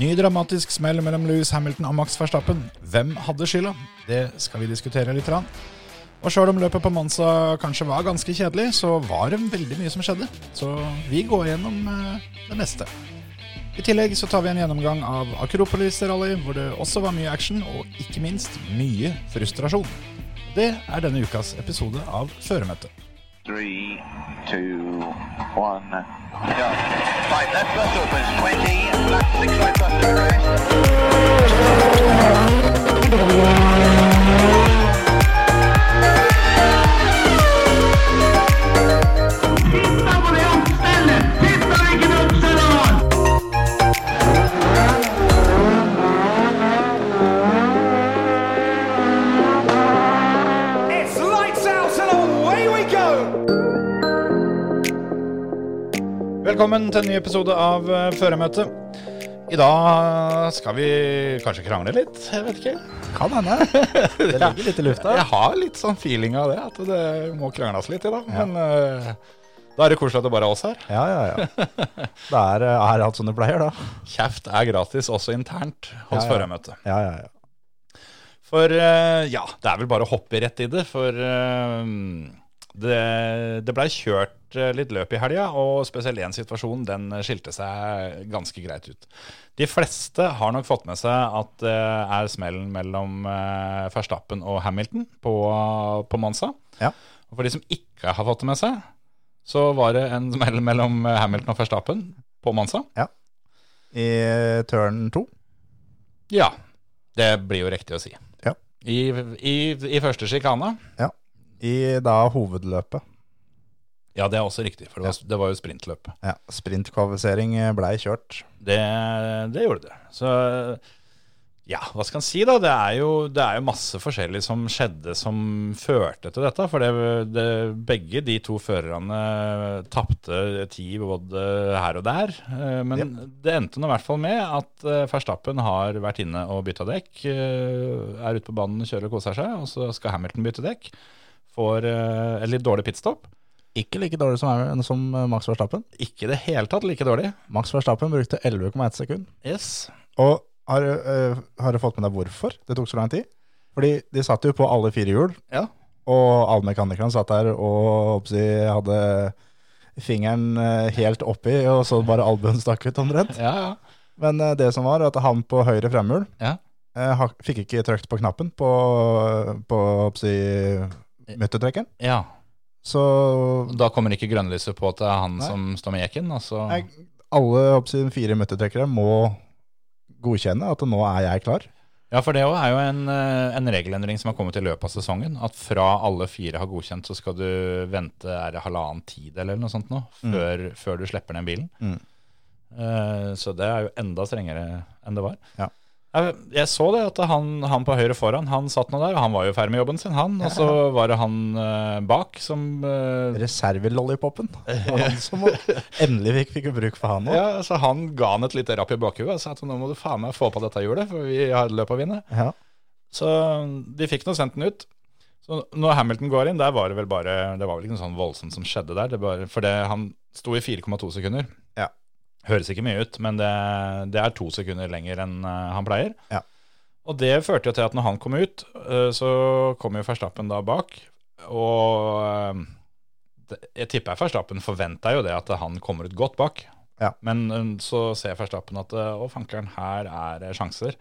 Ny dramatisk smell mellom Louis Hamilton og Max Verstappen. Hvem hadde skylda? Det skal vi diskutere litt. Rann. Og sjøl om løpet på Monza kanskje var ganske kjedelig, så var det veldig mye som skjedde. Så vi går gjennom eh, det meste. I tillegg så tar vi en gjennomgang av Akropolis Rally, hvor det også var mye action, og ikke minst mye frustrasjon. Det er denne ukas episode av Føremøtet. Three, two, one, go. Right, left bus opens, 20, left six right bus rest. Velkommen til en ny episode av uh, Føremøtet. I dag skal vi kanskje krangle litt, jeg vet ikke. Kan hende. Det ligger litt i lufta. Jeg har litt sånn feeling av det, at det må krangles litt i dag. Men uh, da er det koselig at det bare er oss her. Ja, ja, ja. Det er, eh, er alt som det pleier, da. Kjeft er gratis, også internt hos Ja, ja. Føremøtet. Ja, ja, ja. For uh, ja, det er vel bare å hoppe rett i det. For uh, det, det blei kjørt eh, litt løp i helga, og spesielt én situasjon den skilte seg ganske greit ut. De fleste har nok fått med seg at det er smellen mellom eh, Verstappen og Hamilton på, på Monza. Ja. Og for de som ikke har fått det med seg, så var det en smell mellom Hamilton og Verstappen på Monza. I turn to. Ja, det blir jo riktig å si. Ja. I, i, I første sjikane. I da hovedløpet. Ja, det er også riktig, for det var, det var jo sprintløp. Ja, Sprintkvalifisering blei kjørt. Det, det gjorde det. Så ja, hva skal en si da? Det er, jo, det er jo masse forskjellig som skjedde som førte til dette. For det, begge de to førerne tapte tid både her og der. Men Men det endte nå i hvert fall med at eh, Verstappen har vært inne og bytta dekk. eh, Er ute på banen, kjører og koser seg. Og så skal Hamilton bytte dekk. Får eh, et litt dårlig pitstop. Ikke like dårlig som, som Max Verstappen. Ikke i det hele tatt like dårlig. Max Verstappen brukte 11,1 sekund. Yes. Og har, du, eh, har du fått med deg hvorfor det tok så lang tid? Fordi de satt jo på alle fire hjul, Ja. og alle mekanikerne satt der og oppsi, hadde fingeren eh, helt oppi, og så bare albuen stakk ut omtrent. Ja, ja. Men uh, det som var, at han på høyre fremhjul Ja. uh, fikk ikke trykt på knappen på, på oppsi, muttertrekkeren. ja. Så Da kommer ikke grønnlyset på at det er han Nei. som står med jekken. Altså. jeg, alle oppsiden fire møtetrekkere må godkjenne at nå er jeg klar. Ja, for det òg er jo en, eh, en regelendring som har kommet i løpet av sesongen. At fra alle fire har godkjent, så skal du vente er det halvannen tid eller noe sånt nå, før, før du slipper ned bilen. Mm. Uh, så det er jo enda strengere enn det var. Ja. Jeg, jeg så det at han, han på høyre foran, han satt nå der, og han var jo ferdig med jobben sin, han. Og så var det han uh, bak som uh, Reservelollipopen. Han som endelig fikk, fikk bruk for han òg. Ja, så han ga han et lite rapp i bakhuet og sa at nå må du faen meg få på dette hjulet, for vi har løp å vinne. Ja. Så de fikk nå sendt den ut. Så når Hamilton går inn, der var det vel bare Det var vel ikke noe sånn voldsomt som skjedde der. Det bare, for det, han sto i 4,2 sekunder. Ja. Høres ikke mye ut, men det, det er to sekunder lenger enn eh, han pleier. Ja. Og det førte jo til at når han kom ut, eh, så kom jo Verstappen da bak. Og eh, jeg tipper Verstappen forventa jo det at han kommer ut godt bak. Ja. Men så ser Verstappen at å, fankeren, her er sjanser.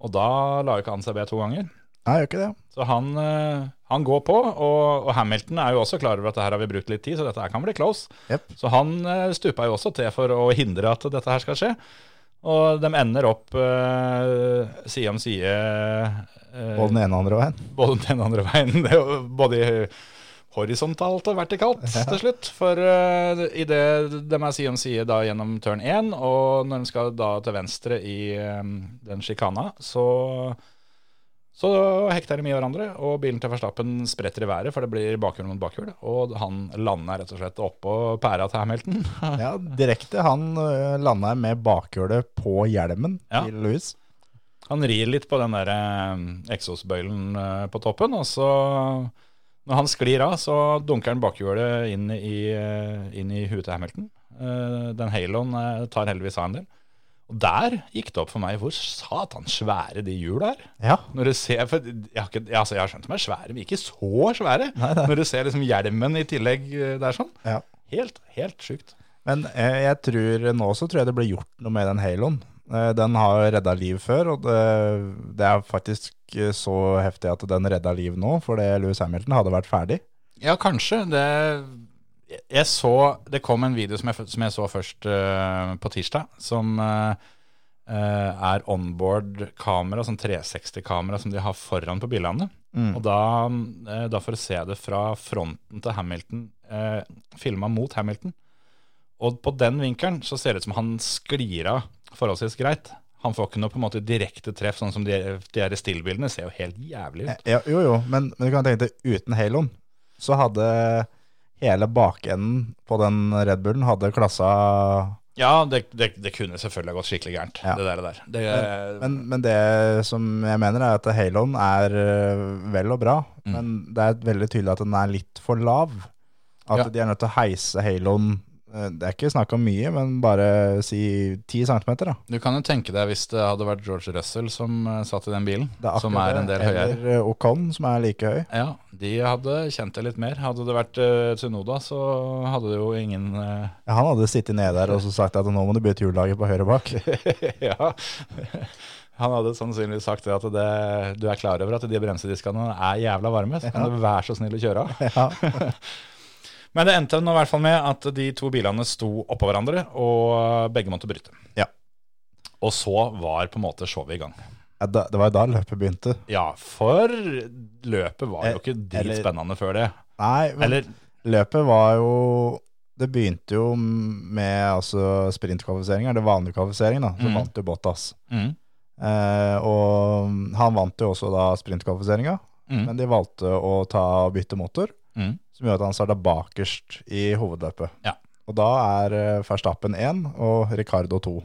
Og da la jo ikke han seg be to ganger. Nei, gjør ikke det. Så han, eh, han går på, og, og Hamilton er jo også klar over at det her har vi brukt litt tid, så dette her kan bli close. Yep. Så han eh, stupa jo også til for å hindre at dette her skal skje. Og de ender opp uh, side om side. Uh, Både den ene og andre veien. både den andre veien. Det er jo både horisontalt og vertikalt til slutt. For uh, idet de er side om side da gjennom turn 1, og når de skal da til venstre i um, den sjikana, så så hekter de i hverandre, og bilen til Verstappen spretter i været, for det blir bakhjul mot bakhjul. Og han lander rett og slett oppå pæra til Hamilton. Ja, direkte. Han lander landa med bakhjulet på hjelmen Ja. til Louis. Han rir litt på den der eh, eksosbøylen eh, på toppen, og så når han sklir av, så dunker han bakhjulet inn i, eh, inn i huet til Hamilton. Eh, den haloen eh, tar heldigvis av en del. Og der gikk det opp for meg hvor satan svære de hjula er. Ja. Når du ser, for jeg har, ikke, altså jeg har skjønt de er svære, men ikke så svære. Når du ser liksom hjelmen i tillegg eh, der sånn. Ja. Helt, helt sjukt. Men eh, jeg tror nå så tror jeg det blir gjort noe med den haloen. Eh, Den har redda liv før, og det, det er faktisk eh, så heftig at den redda liv nå, fordi Louis Hamilton hadde vært ferdig. Ja, kanskje. Det, jeg så, det kom en video som jeg, som jeg så først uh, på tirsdag, som uh, er onboard-kamera, sånn 360-kamera som de har foran på bilene. Og da, uh, da får du se det fra fronten til Hamilton, uh, filma mot Hamilton. Og på den vinkelen så ser det ut som han sklir av forholdsvis greit. Han får ikke noe på en måte direkte treff, sånn som de, de her stillbildene ser jo helt jævlig ut. Ja, jo, jo, men, men du kan tenke deg uten haloen, så hadde hele bakenden på den Red Bullen hadde klassa Ja, det, det, det kunne selvfølgelig gått skikkelig gærent, Ja. det der. og der. Det, men, men det som jeg mener er at haloen er øh, vel og bra, Mm. men det er veldig tydelig at den er litt for lav. At Ja. de er nødt til å heise haloen Det er ikke snakk om mye, men bare si 10 cm, da. du kan jo tenke deg hvis det hadde vært George Russell som eh, satt i den bilen, som er en del høyere. Eller øh, Ocon, som er like høy. Ja, de hadde kjent det litt mer. Hadde det vært uh, Tsunoda, så hadde det jo ingen uh... Ja, han hadde sittet nede der og så sagt at nå må du bytte hjullaget på høyre bak. Ja. Han hadde sannsynligvis sagt det at det, du er klar over at de bremsediskene er jævla varme, så kan du være så snill å kjøre av. Men det endte nå i hvert fall med at de to bilene sto oppå hverandre, og begge måtte bryte. Ja. Og så var på en måte showet i gang. Ja, da, det var jo da løpet begynte. Ja, for løpet var jo ikke Eller- dritspennende før det. Nei, men Eller løpet var jo Det begynte jo med altså, sprintkvalifisering, eller vanlig kvalifisering, da. Så Mm. vant jo Bottas. mm, Eh, og han vant jo også da sprintkvalifiseringa, mm, men de valgte å ta og bytte motor, mm. Som gjør at han starta bakerst i hovedløpet. Ja. Og da er eh, Verstappen 1 og Ricardo 2.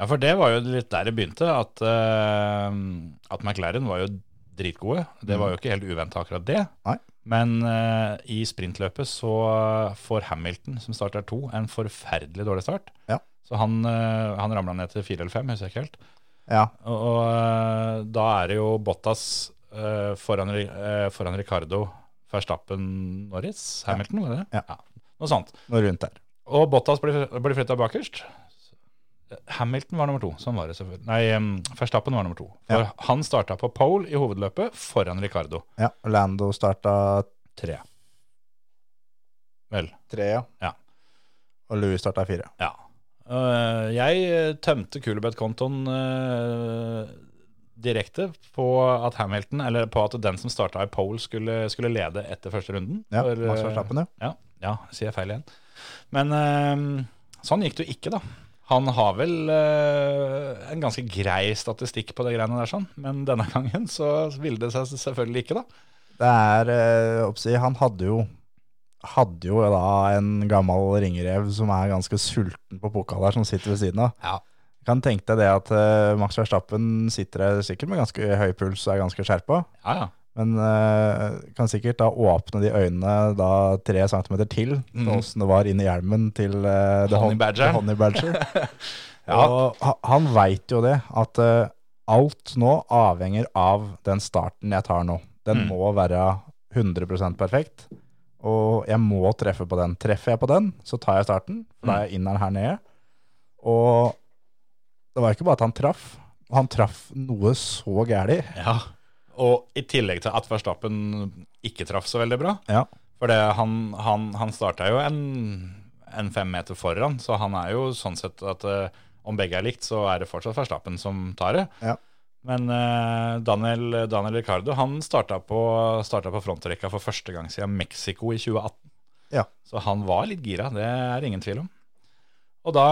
Ja, for det var jo litt der det begynte, at, uh, at McLaren var jo dritgode. Det var jo ikke helt uventa akkurat det. Nei. Men uh, i sprintløpet så får Hamilton, som starter to, en forferdelig dårlig start. Ja. Så han, uh, han ramla ned til fire eller fem, husker jeg ikke helt. Ja, Og, og da er det jo Bottas foran, foran Ricardo, Verstappen, Norris, Hamilton, var det det? Ja. Noe sånt. noe rundt der. Og Bottas blir, blir flytta bakerst. Hamilton var nummer to. Sånn var det selvfølgelig. Nei, Verstappen var nummer to. For Ja. han starta på pole i hovedløpet foran Ricardo. Ja, Lando starta Tre. Vel. tre, ja. Ja. Og Louis starta fire. Ja. Uh, jeg eh, tømte Kulebeth-kontoen øh, direkte på at Hamilton, eller på at den som starta i pole, skulle, skulle lede etter første runden. Ja, For, Max Verstappen, ja. Ja, ja, sier jeg feil igjen. Men eh, sånn gikk det jo ikke, da. Han har vel eh, en ganske grei statistikk på det greiene der, sånn. men denne gangen så ville det seg selvfølgelig ikke, da. Det er eh, oppsi, Han hadde jo hadde jo da en gammel ringrev som er ganske sulten på pokal der, som sitter ved siden av. Ja. Kan tenke deg det at uh, Max Verstappen sitter der sikkert med ganske høy puls og er ganske skjerpa. Ja, ja. Men uh, kan sikkert da åpne de øynene da tre centimeter til, Mhm. til åssen det var inni hjelmen til uh, Honey Badger. Honey Badger. Ja. Og han veit jo det, at uh, alt nå avhenger av den starten jeg tar nå. Den Mm. må være 100% perfekt, og jeg må treffe på den. Treffer jeg på den, så tar jeg starten, da er jeg inneren her nede. Og det var ikke bare at han traff, han traff noe så gæli. ja. Og i tillegg til at Verstappen ikke traff så veldig bra. Ja. For han, han, han starta jo en, en fem meter foran, så han er jo sånn sett at eh, om begge er likt, så er det fortsatt Verstappen som tar det. Ja. Men uh, Daniel, Daniel Ricardo han starta på, starta på frontrekka for første gang siden Mexico i 2018. Ja. Så han var litt gira, det er ingen tvil om. Og da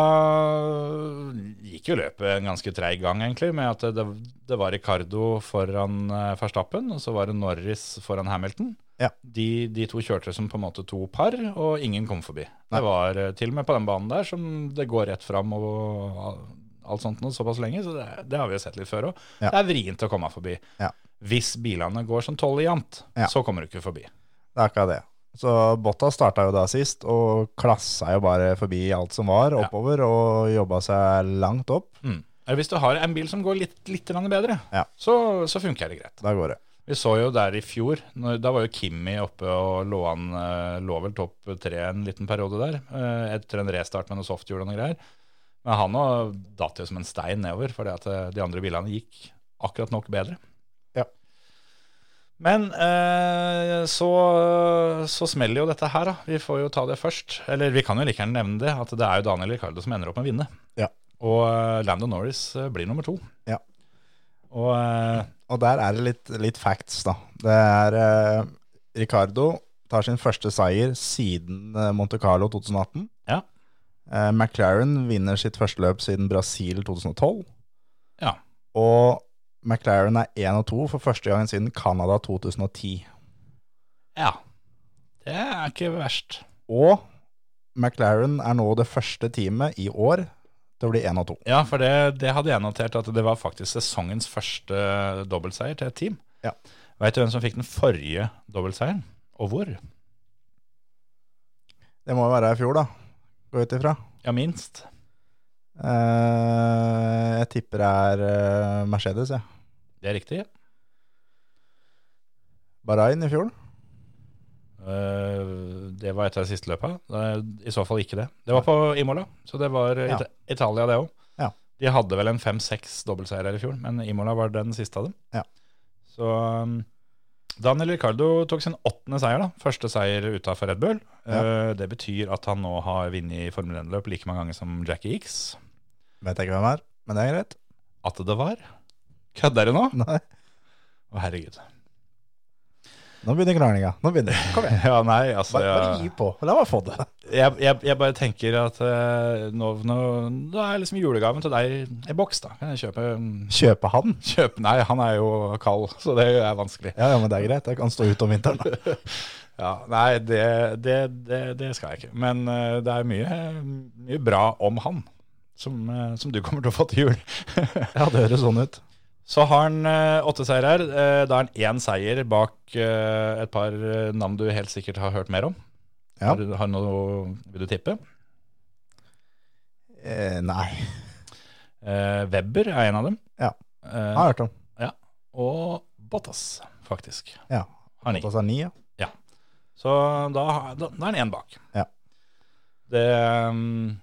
gikk jo løpet en ganske treig gang, egentlig, med at det, det var Ricardo foran eh, Verstappen, og så var det Norris foran Hamilton. Ja. De, de to kjørte som på en måte to par, og ingen kom forbi. Nei. Det var eh, til og med på den banen der som det går rett fram og alt sånt noe såpass lenge, så det, det har vi jo sett litt før òg. Ja. Det er vrient å komme forbi. Ja. Hvis bilene går som tolv i jevnt, Ja. så kommer du ikke forbi. Det er akkurat det. Så Botta starta jo da sist, og klassa jo bare forbi alt som var, oppover, og jobba seg langt opp. Mm. Hvis du har en bil som går litt, litt bedre, Ja. så, så funker det greit. Da går det. Vi så jo der i fjor, når, da var jo Kimi oppe og lå, han, eh, lå vel topp tre en liten periode der, eh, etter en restart med noe softhjul og noe greier. Men han datt jo som en stein nedover, fordi at eh, de andre bilene gikk akkurat nok bedre. Men eh, så, så smeller jo dette her, da. Vi får jo ta det først. Eller vi kan jo like gjerne nevne det, at det er jo Daniel Ricardo som ender opp med å vinne. Ja. Og eh, Lando Norris eh, blir nummer to. Ja. Og eh, Og der er det litt, litt facts, da. Det er eh, Ricardo tar sin første seier siden eh, Monte Carlo 2018. Ja. McLaren vinner sitt første løp siden Brasil 2012. ja. Og McLaren er 1 og 2 for første gang siden Canada 2010. Ja. Det er ikke verst. Og McLaren er nå det første teamet i år til å bli 1 og 2. Ja, for det, det hadde jeg notert, at det var faktisk sesongens første dobbeltseier til et team. Ja. Veit du hvem som fikk den forrige dobbeltseieren, og hvor? Det må jo være i fjor, da. Gå ut ifra. Ja, minst. Eh, jeg tipper det er eh, Mercedes, jeg. Det er riktig. Ja. Bahrain i fjor. Eh, Det var etter det siste løpet. Det I så fall ikke det. Det var på Imola, så det var Ja. Ita Italia, det òg. Ja. De hadde vel en fem-seks dobbeltseiere i fjor, men Imola var den siste av dem. Ja. Så um, Daniel Ricardo tok sin åttende seier, da. Første seier utafor Red Bull. Ja. Det betyr at han nå har vunnet i Formel 1-løp like mange ganger som Jackie X. Vet jeg ikke hvem er, men det er greit. At det var. Kødder du nå? Nei. Å, herregud. Nå begynner kranglinga. Nå begynner det. Kom igjen. Ja, nei, altså Bare, bare gi på. La meg få det. jeg, jeg, jeg bare tenker at uh, nå, nå, nå er liksom julegaven til deg i boks, da. Kan jeg kjøpe Kjøpe han? Kjøpe Nei, han er jo kald, så det er vanskelig. Ja, ja, men det er greit. Jeg kan stå ute om vinteren. da. Ja, Nei, det, det, det, det skal jeg ikke. Men uh, det er mye, mye bra om han, som, eh, som du kommer til å få til jul. Ja, det høres sånn ut. Så har han eh, åtte seirer. her da er han én seier bak eh, et par eh, navn du helt sikkert har hørt mer om. Ja. Har, du- har noe Vil du tippe? Eh, nei, Eh, Webber er en av dem. Ja. Eh, jeg har hørt om. og Bottas, faktisk. Ja. Har ni. Bottas er ni, ja. Så da, da, da er han én bak. Ja. Det um,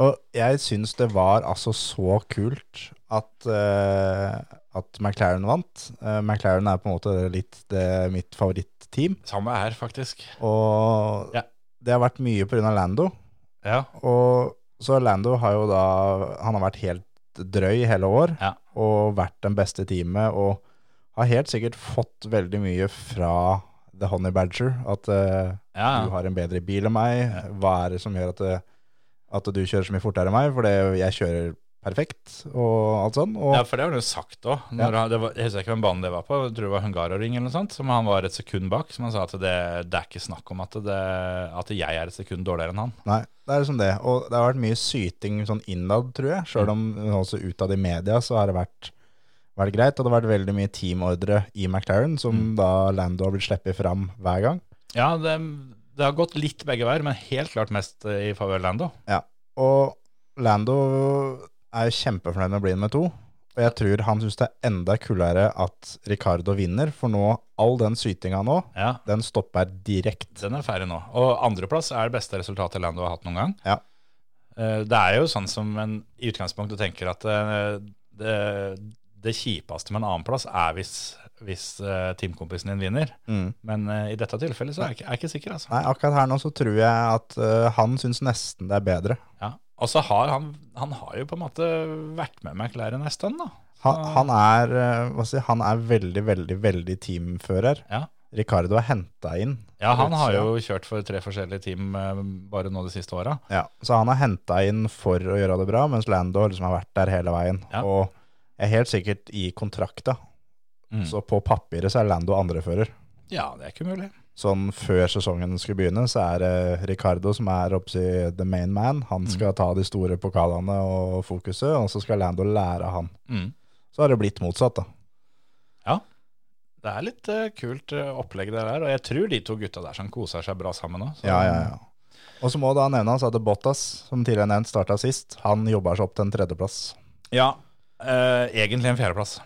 Og jeg syns det var altså så kult at, uh, at McLaren vant. Uh, McLaren er på en måte litt det, mitt favorittteam. Samme her, faktisk. Og Ja. det har vært mye pga. Lando. Ja. Og så Lando har jo da Han har vært helt drøy hele år Ja. og vært den beste teamet og har helt sikkert fått veldig mye fra The Honey Badger. At uh, ja. du har en bedre bil enn meg. Hva er det som gjør at, det, at du kjører så mye fortere enn meg? For jeg kjører perfekt og alt sånn. Og Ja, for det har du sagt òg. Jeg husker ikke hvem banen det var på. Jeg tror det var Hungaroring eller noe sånt. Som han var et sekund bak. Som han sa at det, det er ikke snakk om at, det, at jeg er et sekund dårligere enn han. Nei, det er liksom det. Og det har vært mye syting sånn innad, tror jeg. Sjøl om også utad i media så har det vært, vært greit. Og det har vært veldig mye teamordre i McLaren, som da Lando har blitt sluppet fram hver gang. Ja, det, det har gått litt begge veier, men helt klart mest i favør Lando. Ja. Og Lando er jo kjempefornøyd med å bli nummer to. Og jeg tror han syns det er enda kulere at Ricardo vinner, for nå, all den sytinga nå, Ja, den stopper direkte. Den er ferdig nå. Og andreplass er det beste resultatet Lando har hatt noen gang. Ja. Eh, Det er jo sånn som en i utgangspunktet tenker at eh, det, det kjipeste med en annenplass er hvis, hvis uh, teamkompisen din vinner. Mm. Men uh, i dette tilfellet så er jeg ikke, er jeg ikke sikker, altså. Nei, akkurat her nå så tror jeg at uh, han syns nesten det er bedre. Ja. Og så har han, han har jo på en måte vært med McLaren en stund, da. Han, han, er, si, han er veldig, veldig, veldig teamfører. Ja. Ricardo er henta inn. Ja, han har jo kjørt for tre forskjellige team bare nå de siste åra. Ja, så han er henta inn for å gjøre det bra, mens Lando liksom har vært der hele veien. Ja. Og er helt sikkert i kontrakta. Mm. Så på papiret så er Lando andrefører. Ja, det er ikke mulig. Sånn før sesongen skulle begynne, så er det Ricardo som er oppsi the main man. Han Mm. skal ta de store pokalene og fokuset, og så skal Lando lære han. Mm. Så har det blitt motsatt, da. Ja. Det er litt uh, kult uh, opplegg det der, og jeg tror de to gutta der som koser seg bra sammen òg. Ja, ja, ja. Og så må da nevnes at Bottas, som tidligere nevnt, starta sist. Han jobber seg opp til en tredjeplass. Ja, eh, egentlig en fjerdeplass.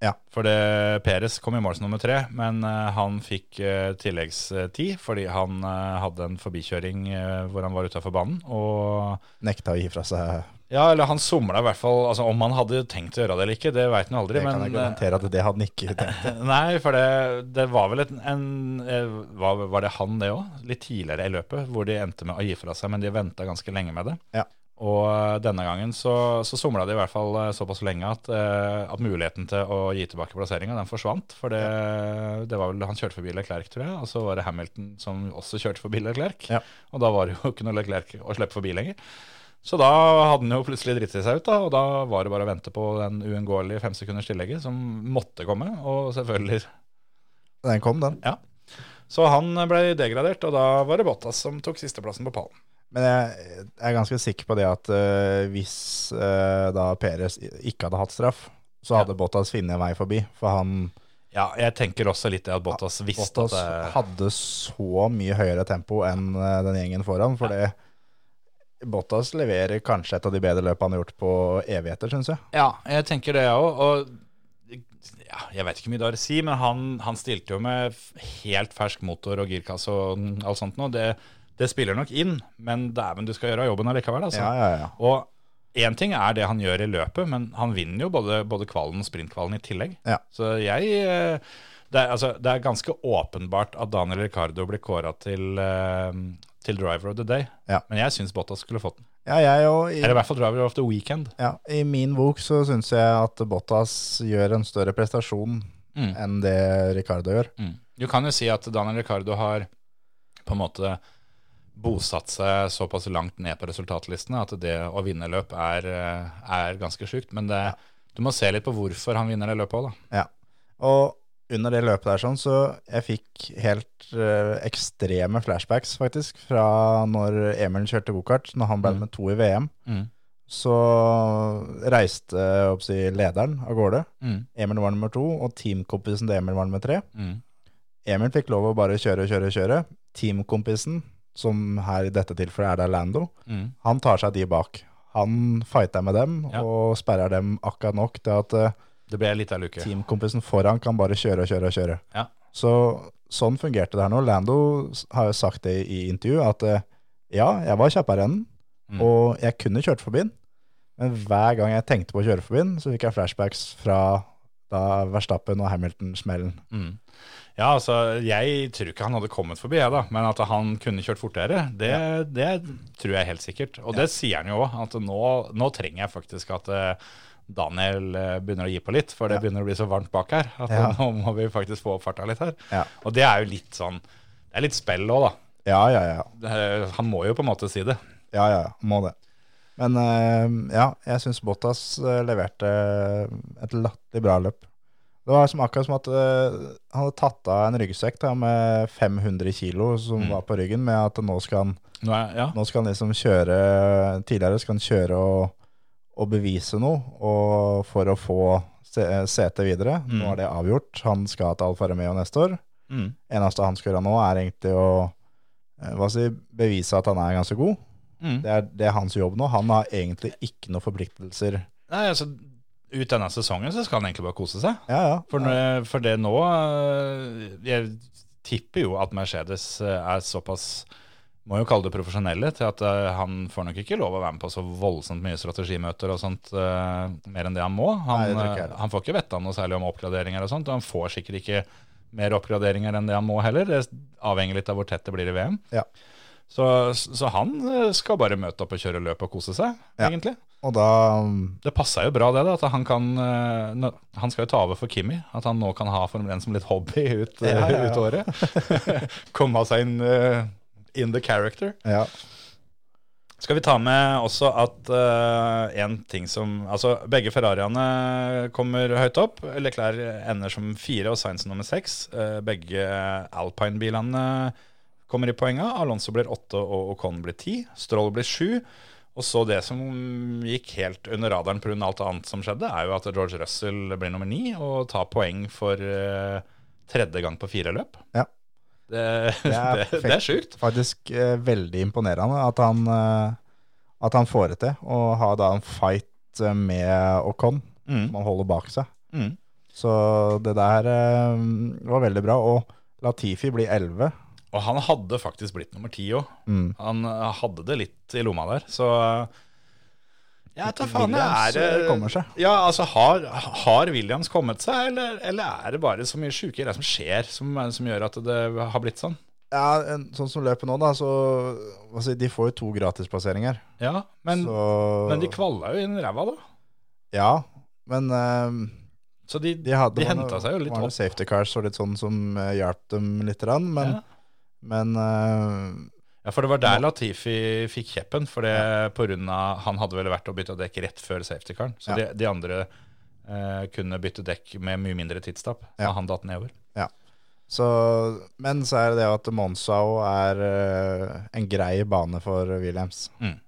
Ja. For det, Peres kom i mål som nummer tre, men uh, han fikk uh, tilleggstid fordi han hadde en forbikjøring hvor han var utafor banen. Og Nekta å gi fra seg ja, eller han somla i hvert fall. Altså, om han hadde tenkt å gjøre det eller ikke, det veit han aldri. Det kan jeg garantere at det hadde han ikke tenkt. Nei, for det, det var vel et, en var, var det han, det òg? Litt tidligere i løpet, hvor de endte med å gi fra seg, men de venta ganske lenge med det. Ja. Og eh, denne gangen så, så somla de i hvert fall eh, såpass lenge at, eh, at muligheten til å gi tilbake plasseringa, den forsvant. For det, det var vel Han kjørte forbi Leclerc, tror jeg, og så var det Hamilton som også kjørte forbi Leclerc. Ja. Og da var det jo ikke noe Leclerc å slippe forbi lenger. Så da hadde han jo plutselig dritt seg ut, da, og da var det bare å vente på den uunngåelige femsekunders tillegget som måtte komme, og selvfølgelig Den kom, den. Ja. Så han ble degradert, og da var det Bottas som tok sisteplassen på pallen. Men jeg, jeg er ganske sikker på det at uh, hvis uh, da Peres ikke hadde hatt straff, så hadde Bottas funnet en vei forbi. For han Ja, jeg tenker også litt det at Bottas visste Bottas at det, hadde så mye høyere tempo enn uh, den gjengen foran. For det Bottas leverer kanskje et av de bedre løpene han har gjort på evigheter, syns jeg. Ja, jeg tenker det, jeg òg. Og ja, jeg vet ikke hvor mye det har å si, men han, han stilte jo med helt fersk motor og girkasse og alt sånt noe. Det, det spiller nok inn, men dæven, du skal gjøre jobben allikevel, altså. Ja, ja, ja. Og én ting er det han gjør i løpet, men han vinner jo både, både kvalen og sprintkvalen i tillegg. Så jeg eh, det er, altså, det er ganske åpenbart at Daniel Ricardo blir kåra til, eh, til driver of the day. Ja. Men jeg syns Bottas skulle fått den. ja jeg og i, Eller i hvert fall driver of the weekend. ja, I min bok så syns jeg at Bottas gjør en større prestasjon Mm. enn det Ricardo gjør. Mm. Du kan jo si at Daniel Ricardo har på en måte bosatt seg såpass langt ned på resultatlistene at det å vinne løp er, eh, er ganske sjukt. Men det, du må se litt på hvorfor han vinner det løpet òg, da. Ja. Og under det løpet der sånn, så jeg fikk helt øh, ekstreme flashbacks, faktisk, fra når Emil kjørte gokart, når han ble Mm. med to i VM. Mm. Så reiste si, lederen av gårde. Mm. Emil var nummer to, og teamkompisen til Emil var nummer tre. Mm. Emil fikk lov å bare kjøre, kjøre, kjøre. Teamkompisen, som her i dette tilfellet er det Lando, Mm. han tar seg de bak. Han fighter med dem Ja. og sperrer dem akkurat nok til at eh, Det ble litt av luke. teamkompisen foran kan bare kjøre og kjøre og kjøre. Ja. Så sånn fungerte det her nå. Lando har jo sagt det i intervju, at eh, ja, jeg var kjappere enn den, Mm. og jeg kunne kjørt forbi den. Men hver gang jeg tenkte på å kjøre forbi den, så fikk jeg flashbacks fra da Verstappen og Hamilton-smellen. Mm. Ja, altså, jeg tror ikke han hadde kommet forbi, jeg da. Men at han kunne kjørt fortere, det, det tror jeg helt sikkert. Og det sier han jo òg, at nå, nå trenger jeg faktisk at eh, Daniel eh, begynner å gi på litt, for det Ja. begynner å bli så varmt bak her. At Ja. nå må vi faktisk få opp farta litt her. Ja. Og det er jo litt sånn Det er litt spill òg, da. Ja, ja, ja. Han må jo på en måte si det. Ja, ja, ja, må det. Men eh, ja, jeg syns Bottas leverte et latterlig bra løp. Det var som akkurat som at uh, han hadde tatt av en ryggsekk da, med 500 kilo som Mm. var på ryggen, med at nå skal han, Nå er, ja. nå skal han liksom kjøre Tidligere skal han kjøre og, og bevise noe og for å få sete videre. Mm. Nå er det avgjort. Han skal til Alfa Romeo neste år. Mm. Eneste han skal gjøre nå, er egentlig å eh, hva si, bevise at han er ganske god. Mm. Det er, det er hans jobb nå. Han har egentlig ikke noen forpliktelser. Nei, altså, ut denne sesongen så skal han egentlig bare kose seg. Ja, ja. For, når- for det nå øh, Jeg tipper jo at Mercedes øh, er såpass må jo kalle det profesjonelle til at øh, han får nok ikke lov å være med på så voldsomt mye strategimøter og sånt mer enn det han må. Han, Nei, han får ikke vite noe særlig om oppgraderinger og sånt, og han får sikkert ikke mer oppgraderinger enn det han må heller. Det avhenger litt av hvor tett det blir i VM. Ja. Så, så han skal bare møte opp og kjøre løp og kose seg, Ja. egentlig. Og da Det passa jo bra det, da, at han kan eh, Han skal jo ta over for Kimi. At han nå kan ha Formel 1 som litt hobby ut, Ja, ja, ja. ut året. Komme seg inn eh, in the character. Ja. Skal vi ta med også at uh, en ting som Altså, begge Ferrariene kommer høyt opp. Leclerc ender som fire og Sainz nummer seks. Uh, begge Alpine-bilene kommer i poenga. Alonso blir åtte og Ocon blir ti. Stroll blir sju. Og så det som gikk helt under radaren pga. alt annet som skjedde, er jo at George Russell blir nummer ni og tar poeng for, eh, tredje gang på fire løp. Ja. Det, Det er det, det er sjukt. Faktisk eh, veldig imponerende at han, eh, at han får det til. Og har da en fight med Ocon, Mm. som han holder bak seg. Mm. Så det der var veldig bra. Og Latifi blir 11. Og han hadde faktisk blitt nummer ti òg. Mm. Han eh, hadde det litt i lomma der, så eh, jeg tar faen. Det Williams, er eh, kommer seg. Ja, altså har, har Williams kommet seg, eller, eller er det bare så mye sjuke greier som skjer, som, som gjør at det har blitt sånn? Ja, en, sånn som løpet nå, da, så altså, De får jo to gratisplasseringer. Ja, men, så men de kvalla jo inn ræva, da. Ja, men eh, Så de, de, hadde, de henta seg jo litt opp. safety cars og litt sånn som uh, hjalp dem litt. Men Ja. Men eh, Ja, for det var der Latifi fikk kjeppen. For det på grunn av, han hadde vel vært og bytta dekk rett før safety-caren. Så Ja. de, de andre eh, kunne bytte dekk med mye mindre tidstap. Så Ja. han datt nedover. så, Men så er det det at Monsao er eh, en grei bane for Williams. Mm.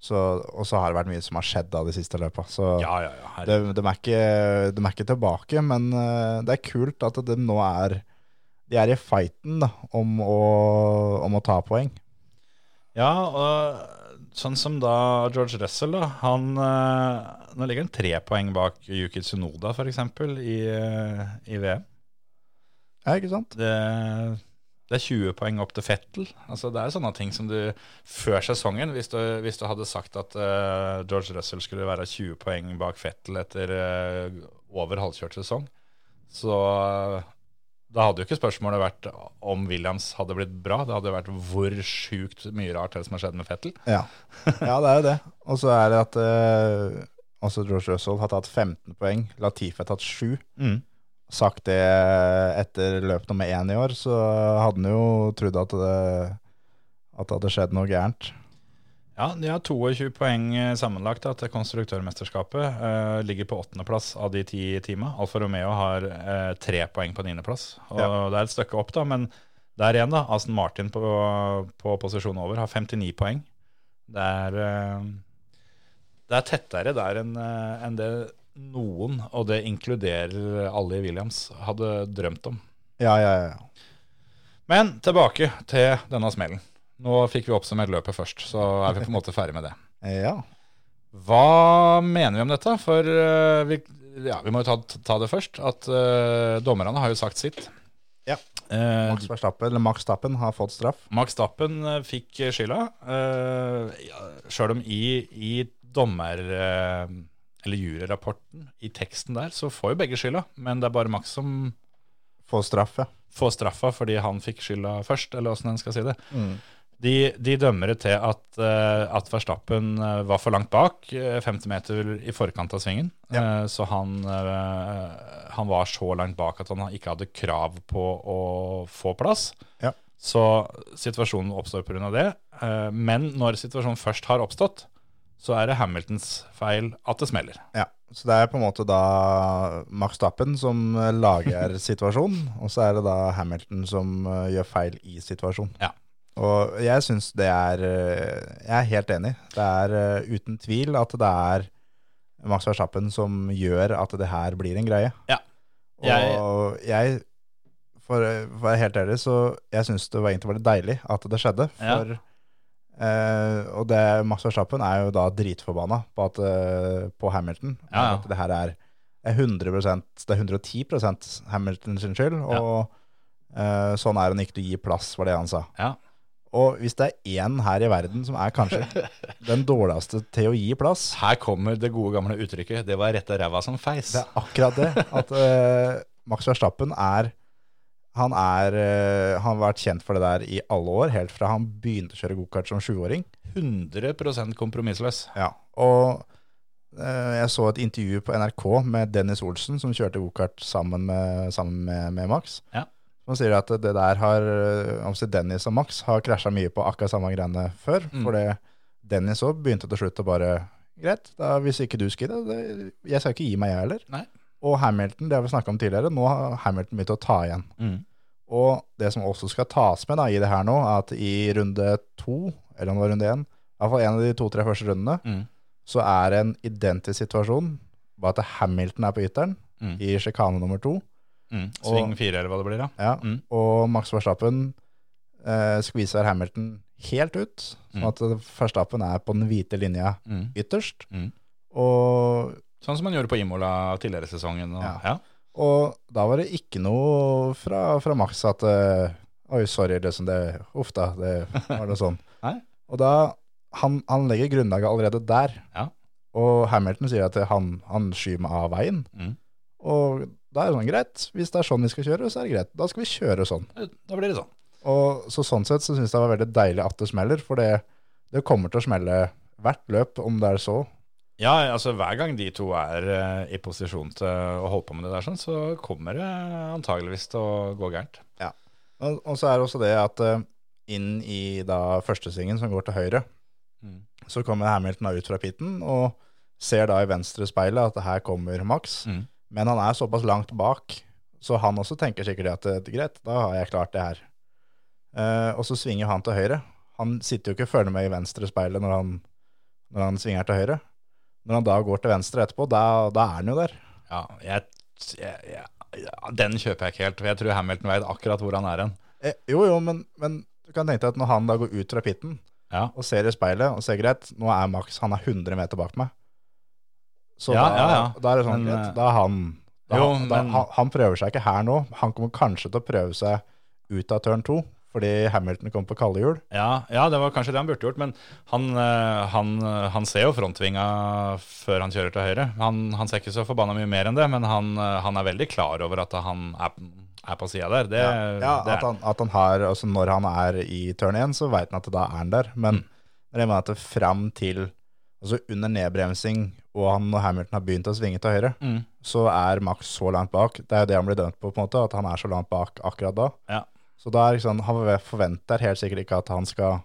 Så, og så har det vært mye som har skjedd av de siste løpa. Så Ja, ja, ja. de, de, er ikke, de er ikke tilbake, men eh, det er kult at de nå er De er i fighten da, om å, om å ta poeng. Ja, og sånn som da George Russell, da. Han, eh, nå ligger han tre poeng bak Yuki Tsunoda, f.eks., i, eh, i VM. Ja, ikke sant? Det, det er 20 poeng opp til Fettel. Altså, det er sånne ting som du Før sesongen, hvis du, hvis du hadde sagt at uh, George Russell skulle være 20 poeng bak Fettel etter uh, over halvkjørt sesong, så da hadde jo ikke spørsmålet vært om Williams hadde blitt bra. Det hadde vært hvor sjukt mye rart det som har skjedd med Fettel. Ja, ja det er jo det. Og så er det at eh, også George Russell har tatt 15 poeng, Latifi har tatt 7. Sagt det etter løp nummer én i år, så hadde han jo trodd at det, at det hadde skjedd noe gærent. Ja, de har 22 poeng eh, sammenlagt da, til konstruktørmesterskapet. Uh, ligger på åttendeplass av de ti teama. Alfa Romeo har eh, tre poeng på niendeplass. Ja. Det er et stykke opp, da, men der igjen, da. Aston Martin på, på posisjon over har 59 poeng. Det er, uh, det er tettere der enn enn det noen, og det inkluderer alle i Williams, hadde drømt om. Ja, ja, ja. Men tilbake til denne smellen. Nå fikk vi oppsummert løpet først, så er vi på en måte ferdig med det. Ja, Hva mener vi om dette? For uh, vi, ja, vi må jo ta, ta det først. At uh, dommerne har jo sagt sitt. Ja. Eh, Max Verstappen, eller Max Stappen har fått straff. Max Stappen fikk skylda. Uh, ja, Sjøl om i, i dommer... eller juryrapporten, i teksten der, så får jo begge skylda. Men det er bare Max som Får straff, ja. får straffa fordi han fikk skylda først, eller åssen en skal si det. Mm. De, de dømmer det til at, eh, at Verstappen eh, var for langt bak, eh, 50 meter i forkant av svingen. Ja. Eh, så han, eh, han var så langt bak at han ikke hadde krav på å få plass. Ja. Så situasjonen oppstår pga. det. Eh, men når situasjonen først har oppstått, så er det Hamiltons feil at det smeller. Ja, så det er på en måte da Max Stappen som eh, lager situasjonen, og så er det da Hamilton som eh, gjør feil i situasjonen. Ja. Og jeg syns det er eh, Jeg er helt enig. Det er eh, uten tvil at det er Max Verstappen som gjør at det her blir en greie. Ja. Jeg- Og jeg, for for å være helt ærlig, så jeg syns det var egentlig var deilig at det skjedde. Ja. For Eh, og det, Max Verstappen er jo da dritforbanna på, at, eh, på Hamilton. Ja, ja. At det her er, er 100% Det er 110 Hamilton sin skyld. Ja. Og eh, sånn er han ikke til å gi plass, var det han sa. Ja. Og hvis det er én her i verden som er kanskje den dårligste til å gi plass, Her kommer det gode gamle uttrykket 'det var rett av ræva som feis'. det er akkurat det. At uh, Max Verstappen er han, er uh, han har vært kjent for det der i alle år, helt fra han begynte å kjøre gokart som sjuåring. 100% kompromissløs. Ja, og uh, jeg så et intervju på NRK med Dennis Olsen, som kjørte gokart sammen, med, sammen med, med Max. Ja. Som sier at det der har eh, altså Dennis og Max har krasja mye på akkurat samme greiene før. Mm. For det Dennis òg begynte til slutt å bare Greit, da, hvis ikke du skal det, Jeg skal ikke gi meg, jeg heller. Nei. Og Hamilton, det har vi snakka om tidligere, nå har Hamilton begynt å ta igjen. Mm. Og det som også skal tas med da, i det her nå, er at i runde to, eller om det var runde én, i hvert fall en av de to-tre første rundene, Mm. så er det en identisk situasjon, bare at Hamilton er på ytteren Mm. i sjikane nummer to. Mm. Sving fire, eller hva det blir, da. Ja, Mm. og Max Verstappen eh, skviser Hamilton helt ut, sånn Mm. at Verstappen er på den hvite linja Mm. ytterst. Mm. Og, Sånn som man gjorde på Imola tidligere i sesongen. Og, Ja. ja. og da var det ikke noe fra, fra Max at eh, Oi, sorry, liksom det Uff da, det var det sånn. Nei. Og da Han, han legger grunnlaget allerede der. Ja. Og Hamilton sier at han, han skyver meg av veien. Mm. Og da er det sånn greit. Hvis det er sånn vi skal kjøre, så er det greit. Da skal vi kjøre sånn. Da blir det sånn. Og så sånn sett så syns jeg det var veldig deilig at det smeller, for det, det kommer til å smelle hvert løp, om det er så. Ja, altså hver gang de to er eh, i posisjon til å holde på med det der, sånn, så kommer det antageligvis til å gå gærent. Og, og så er det også det at eh, inn i da førstesvingen som går til høyre, Mm. så kommer Hamilton da ut fra pitten og ser da i venstre speilet at her kommer Max. Mm. Men han er såpass langt bak, så han også tenker sikkert at eh, greit, da har jeg klart det her. Uh, og så svinger han til høyre. Han sitter jo ikke og følger med i venstre speilet når han, når han svinger til høyre. Når han da går til venstre etterpå, da, da er han jo der. Ja, jeg, jeg, jeg, den kjøper jeg ikke helt, for jeg tror Hamilton vet akkurat hvor han er hen. Eh, jo, jo, men, men du kan tenke deg at når han da går ut fra pitten Ja. og ser i speilet og ser greit, nå er Max han er 100 meter bak meg. Så Ja, da, ja, ja. da er det sånn Men, eh, Da er han da, jo, da, men- han, han prøver seg ikke her nå. Han kommer kanskje til å prøve seg ut av turn 2, fordi Hamilton kom på kalde hjul. Ja, ja, det var kanskje det han burde gjort, men han, eh, han, eh, han ser jo frontvinga før han kjører til høyre. Han, han ser ikke så forbanna mye mer enn det, men han, han er veldig klar over at han er, er på sida der. Det, Ja, det at, han, at han har, altså Når han er i turn 1, så veit han at da er han der. Men Mm. jeg mener at det fram til Altså under nedbremsing og han og Hamilton har begynt å svinge til høyre, Mm. så er Max så langt bak. Det er jo det han blir dømt på, på en måte, at han er så langt bak akkurat da. Ja. Så da er liksom, han forventer helt sikkert ikke at han skal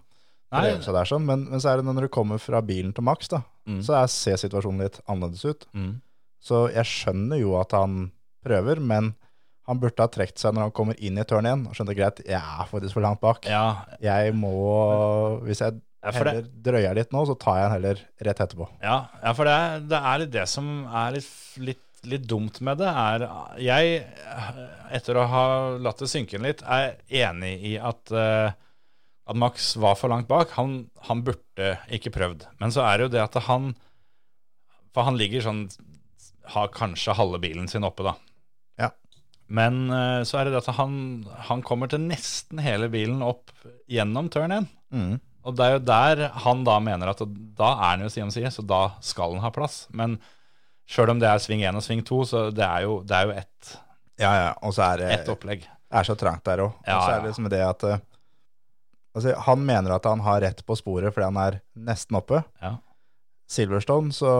prøve seg der sånn, men, men så er det når du kommer fra bilen til Max, da, Mm. så er, ser situasjonen litt annerledes ut. Mm. Så jeg skjønner jo at han prøver, men han burde ha trukket seg når han kommer inn i tørn igjen, og skjønte greit, jeg er faktisk for langt bak. Ja, Jeg må, hvis jeg For det- heller drøyer litt nå, så tar jeg den heller rett etterpå. Ja, ja for det det er det som er litt, litt, litt dumt med det, er Jeg, etter å ha latt det synke inn litt, er enig i at, eh, at Max var for langt bak. Han, han burde ikke prøvd. Men så er det jo det at han For han ligger sånn Har kanskje halve bilen sin oppe, da. Ja. Men eh, så er det det at han, han kommer til nesten hele bilen opp gjennom turn 1. Mm. Og det er jo der han da mener at da er han jo side om side, så da skal han ha plass. Men sjøl om det er sving 1 og sving 2, så det er jo, det er jo ett Ja, ja, og så er det ett opplegg. det er så trangt der òg. Ja, og så er det liksom det at eh, altså, Han mener at han har rett på sporet fordi han er nesten oppe. Ja. Silverstone, så,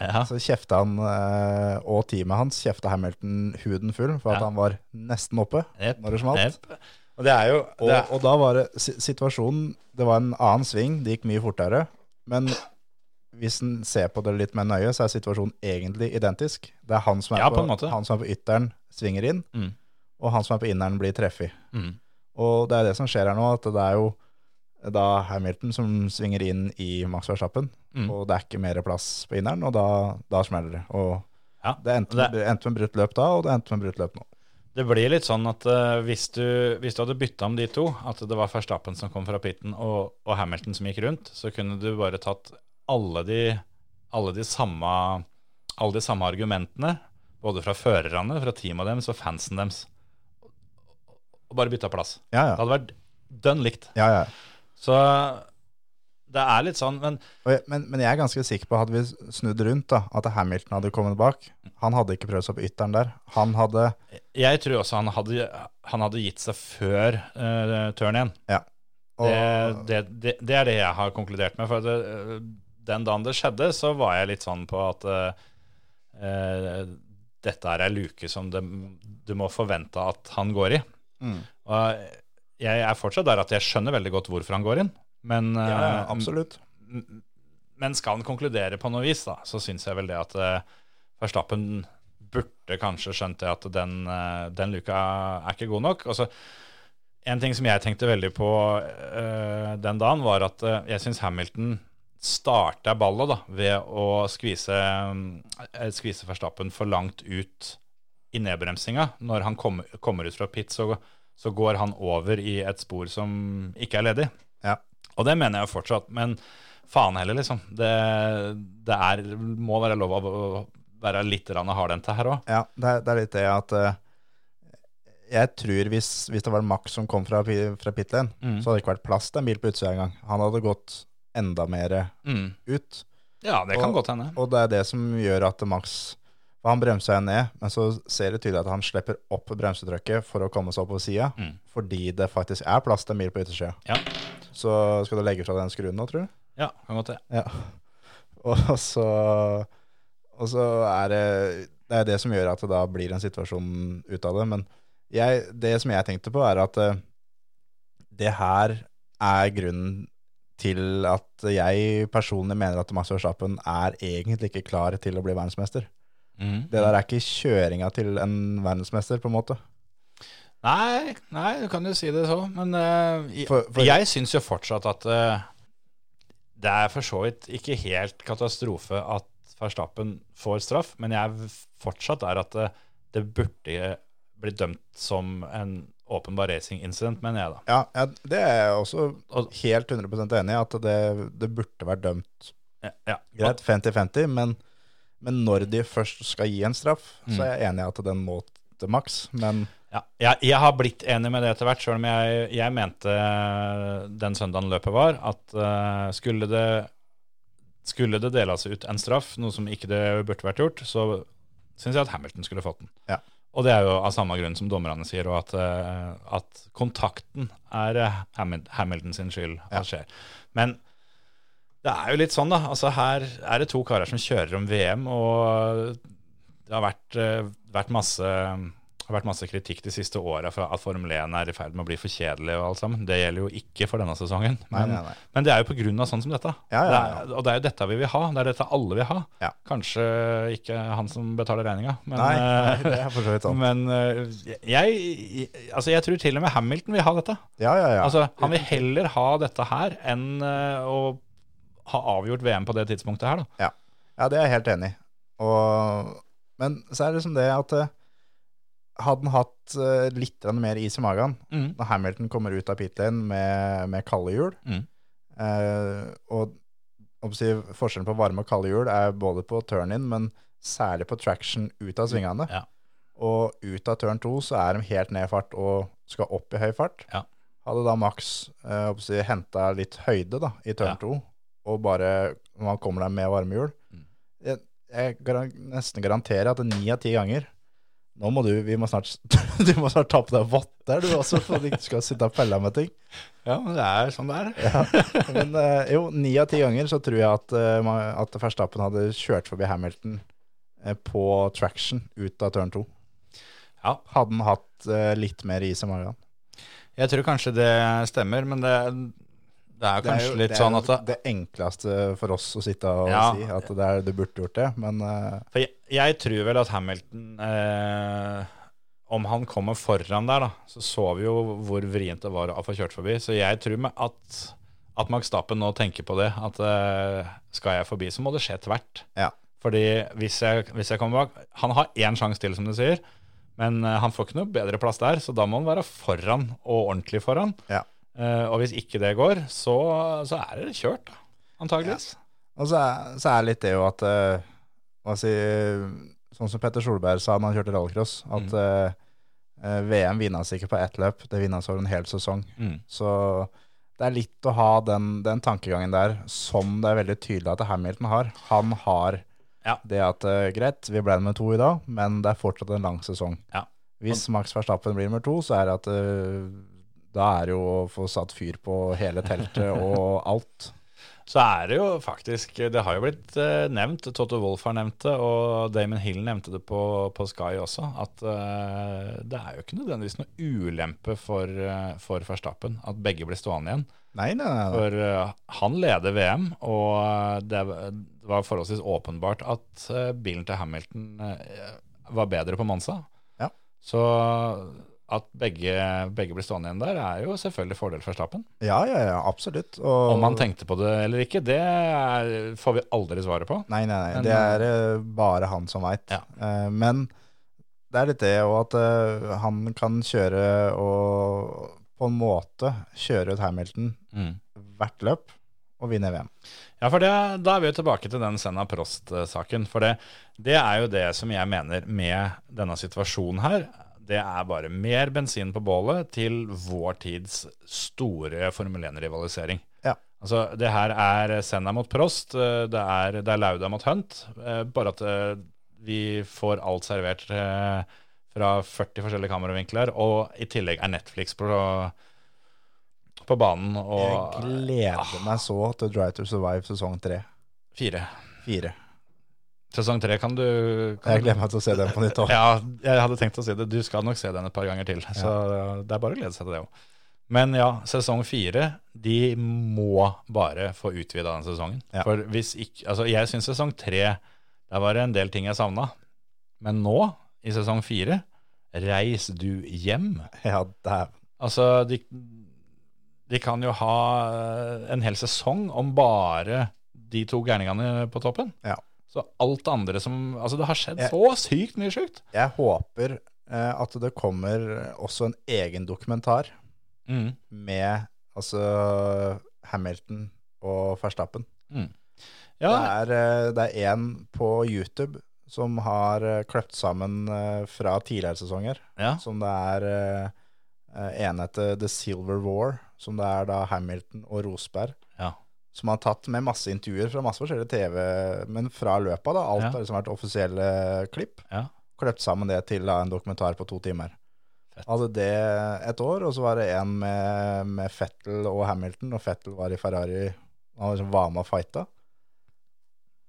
Ja. så kjefta han, eh, og teamet hans kjefta Hamilton huden full for at Ja. han var nesten oppe yep, når det smalt. jep. Og det er jo Og, det er, og da var det situasjonen Det var en annen sving, det gikk mye fortere. Men hvis en ser på det litt mer nøye, så er situasjonen egentlig identisk. Det er han som er, Ja, på på, han som er på ytteren, svinger inn, Mm. og han som er på inneren, blir treffet. mm. Og det er det som skjer her nå, at det er jo da Hamilton som svinger inn i Max Verstappen, Mm. og det er ikke mer plass på inneren, og da, da smeller det. Og Ja, det endte, det endte med brutt løp da, og det endte med brutt løp nå. Det blir litt sånn at uh, hvis, du, hvis du hadde bytta om de to, at det var Verstappen som kom fra pitten og, og Hamilton som gikk rundt, så kunne du bare tatt alle de, alle de, samme, alle de samme argumentene, både fra førerne, fra teamet deres og fansen deres, og bare bytta plass. Ja, Det hadde vært dønn likt. ja, ja. Så det er litt sånn, men men, men jeg er ganske sikker på, hadde vi snudd rundt, da, at Hamilton hadde kommet bak, han hadde ikke prøvd seg på ytteren der. Han hadde jeg tror også han hadde, han hadde gitt seg før uh, turn 1. Ja. Og, Det, det, det, det er det jeg har konkludert med. For det, øh, den dagen det skjedde, så var jeg litt sånn på at uh, dette er ei luke som det, du må forvente at han går i. Mm. Og jeg er fortsatt der at jeg skjønner veldig godt hvorfor han går inn. Men, ja, ja, øh, absolutt. men skal han konkludere på noe vis, da, så syns jeg vel det at øh, Verstappen burde kanskje skjønt det at den, øh, den luka er ikke god nok. Altså, en ting som jeg tenkte veldig på uh, den dagen, var at uh, jeg syns Hamilton starta ballet da, ved å skvise, um, skvise Verstappen for langt ut i nedbremsinga, når han kommer, kommer ut fra pit, så, så går han over i et spor som ikke er ledig. Ja. Og det mener jeg jo fortsatt, men faen heller, liksom. Det, det er, må være lov å være litt grann hardhendte her òg. Ja, det er, det er litt det at uh, Jeg tror hvis, hvis det var Max som kom fra, fra pit lane, Mm. så hadde det ikke vært plass til en bil på utsida engang. Han hadde gått enda mer Mm. ut. Ja, det kan Og- godt hende. Og det er det som gjør at Max Han bremser seg ned, men så ser det tydelig at han slipper opp bremsetrykket for å komme seg opp på sida, Mm. fordi det faktisk er plass til en bil på yttersida. Ja, Så skal du legge fra den skruen nå, tror du? ja kan godt det. Ja. Og så, og så er det Det er det som gjør at det da blir en situasjon ut av det. Men jeg, det som jeg tenkte på, er at eh, det her er grunnen til at jeg personlig mener at Max Verstappen er egentlig ikke klar til å bli verdensmester. Mm. Det der er ikke kjøringa til en verdensmester, på en måte. Nei, nei, du kan jo si det så, men uh, jeg, For- for- jeg syns jo fortsatt at uh, det er for så vidt ikke helt katastrofe at Verstappen får straff, men jeg er fortsatt der at det, det burde bli dømt som en åpenbar racing-incident, mener jeg da. Ja, ja, det er jeg også helt 100% enig i, at det, det burde vært dømt Ja, ja. greit 50-50, men, men når de først skal gi en straff, så Mm. er jeg enig i at den må til maks. Men Ja, jeg, jeg har blitt enig med det etter hvert, sjøl om jeg, jeg mente eh, den søndagen løpet var, at uh, skulle det skulle det deles ut en straff, noe som ikke det burde vært gjort, så syns jeg at Hamilton skulle fått den. Ja. Og det er jo av samme grunn som dommerne sier, og at, eh, at kontakten er Hamilton sin skyld Ja. skjer. Men det er jo litt sånn, da. Altså Her er det to karer som kjører om VM, og det har vært, vært masse det har vært masse kritikk de siste åra for at Formel 1 er i ferd med å bli for kjedelig og alt sammen. Det gjelder jo ikke for denne sesongen. Men, nei, nei. men det er jo av sånn som dette. Ja, ja, Det er, og det er jo dette vi vil ha. Det er dette alle vil ha. Ja. Kanskje ikke han som betaler regninga, men, nei, nei, eh, det er for så vidt sant. men eh, jeg, altså jeg tror til og med Hamilton vil ha dette. Ja, ja, ja. Altså, han vil heller ha dette her enn eh, å ha avgjort VM på det tidspunktet her. Da. Ja, ja det er jeg helt enig i. Men så er det liksom det at hadde han hatt uh, litt mer is i magen Mm. når Hamilton kommer ut av pit lane med, med kalde hjul Mm. uh, Og forskjellen på varme og kalde hjul er både på turn-in, men særlig på traction ut av svingene. Ja. Og ut av turn 2 så er de helt ned i fart og skal opp i høy fart. Ja. Hadde da Max eh, si, henta litt høyde da, i turn Ja. 2, og bare når han kommer der med varmehjul Mm. Jeg, jeg garan nesten garanterer at ni av ti ganger Nå må du vi må snart, du må snart ta på deg votter, du også, for at du ikke skal sitte og pelle med ting. Ja, men det er sånn det er. Ja. Men eh, jo, ni av ti ganger så tror jeg at, uh, at Verstappen hadde kjørt forbi Hamilton eh, på traction ut av turn 2. Ja. Hadde han hatt eh, litt mer is i magen. Jeg tror kanskje det stemmer, men det, det er Det er kanskje jo litt det, er sånn at det, det enkleste for oss å sitte og Ja. si, at det er, du burde gjort det, men uh. For jeg, jeg tror vel at Hamilton eh, Om han kommer foran der, da, så så vi jo hvor vrient det var å få kjørt forbi. Så jeg tror med at, at Max Stappen nå tenker på det, at eh, skal jeg forbi, så må det skje tvert. Ja. Fordi hvis jeg, hvis jeg kommer bak Han har én sjanse til, som du sier, men eh, han får ikke noe bedre plass der, så da må han være foran, og ordentlig foran. Ja. Eh, og hvis ikke det går, så, så er det kjørt, da, antageligvis. Og så er, så er litt det jo at uh, hva si, Sånn som Petter Solberg sa da han kjørte rallycross, at Mm. uh, eh, VM vinnes ikke på ett løp, det vinnes over en hel sesong. Mm. Så det er litt å ha den, den tankegangen der, som det er veldig tydelig at Hamilton har. Han har Ja. det at greit, vi ble med to i dag, men det er fortsatt en lang sesong. Ja. Hvis Max Verstappen blir nummer to, så er det at da er det jo å få satt fyr på hele teltet og alt. Så er det jo faktisk Det har jo blitt eh, nevnt, Toto Wolff har nevnt det, og Damon Hill nevnte det på, på Sky også, at uh, det er jo ikke nødvendigvis noe ulempe for, uh, for Verstappen at begge blir stående igjen. Nei, nei, nei. For uh, han leder VM, og det var forholdsvis åpenbart at bilen til Hamilton var bedre på Mansa. Ja. Så at begge, begge blir stående igjen der, er jo selvfølgelig fordel for Stappen. Ja, ja, ja, absolutt. Og, Om han tenkte på det eller ikke, det er, får vi aldri svaret på. Nei, nei, nei. Men, det er eh, bare han som veit. Ja. men det er litt det, og at eh, han kan kjøre og på en måte kjøre ut Hamilton Mm. hvert løp og vinne VM. Ja, for det, da er vi jo tilbake til den Senna Prost-saken. For det, det er jo det som jeg mener med denne situasjonen her. Det er bare mer bensin på bålet til vår tids store Formel 1-rivalisering. Ja. Altså, det her er Senna mot Prost, eh, det er, det er Lauda mot Hunt. eh, Bare at eh, vi får alt servert fra 40 forskjellige kameravinkler, og i tillegg er Netflix på, på banen. Jeg gleder gleder meg så til Dry to Survive sesong tre. fire. Fire. Sesong tre kan du kan Jeg gleder meg til å se den på nytt òg. Ja, jeg hadde tenkt å si det. Du skal nok se den et par ganger til. Så det er bare å glede seg til det òg. Men ja, sesong fire, de må bare få utvida den sesongen. Ja. For hvis ikke Altså, jeg syns sesong tre, der var det en del ting jeg savna. Men nå, i sesong fire, reis du hjem. Ja, dæven. Altså, de, de kan jo ha en hel sesong om bare de to gærningene på toppen. Ja. Så alt det andre som Altså, det har skjedd Jeg- så sykt mye sjukt. Jeg håper eh, at det kommer også en egen dokumentar Mm. med altså Hamilton og Verstappen. Ja, Det er én en på YouTube som har eh, kløpt sammen eh, fra tidligere sesonger. ja. Som det er eh, eh, en heter The Silver War, som det er da Hamilton og Rosberg. ja. Som har tatt med masse intervjuer fra masse forskjellige TV, men fra løpet. da, Alt Ja. har liksom vært offisielle klipp. ja. Kløpt sammen det til da, en dokumentar på to timer. Hadde det et år, og så var det en med, med Fettel og Hamilton, og Fettel var i Ferrari. Han liksom var med og fighta.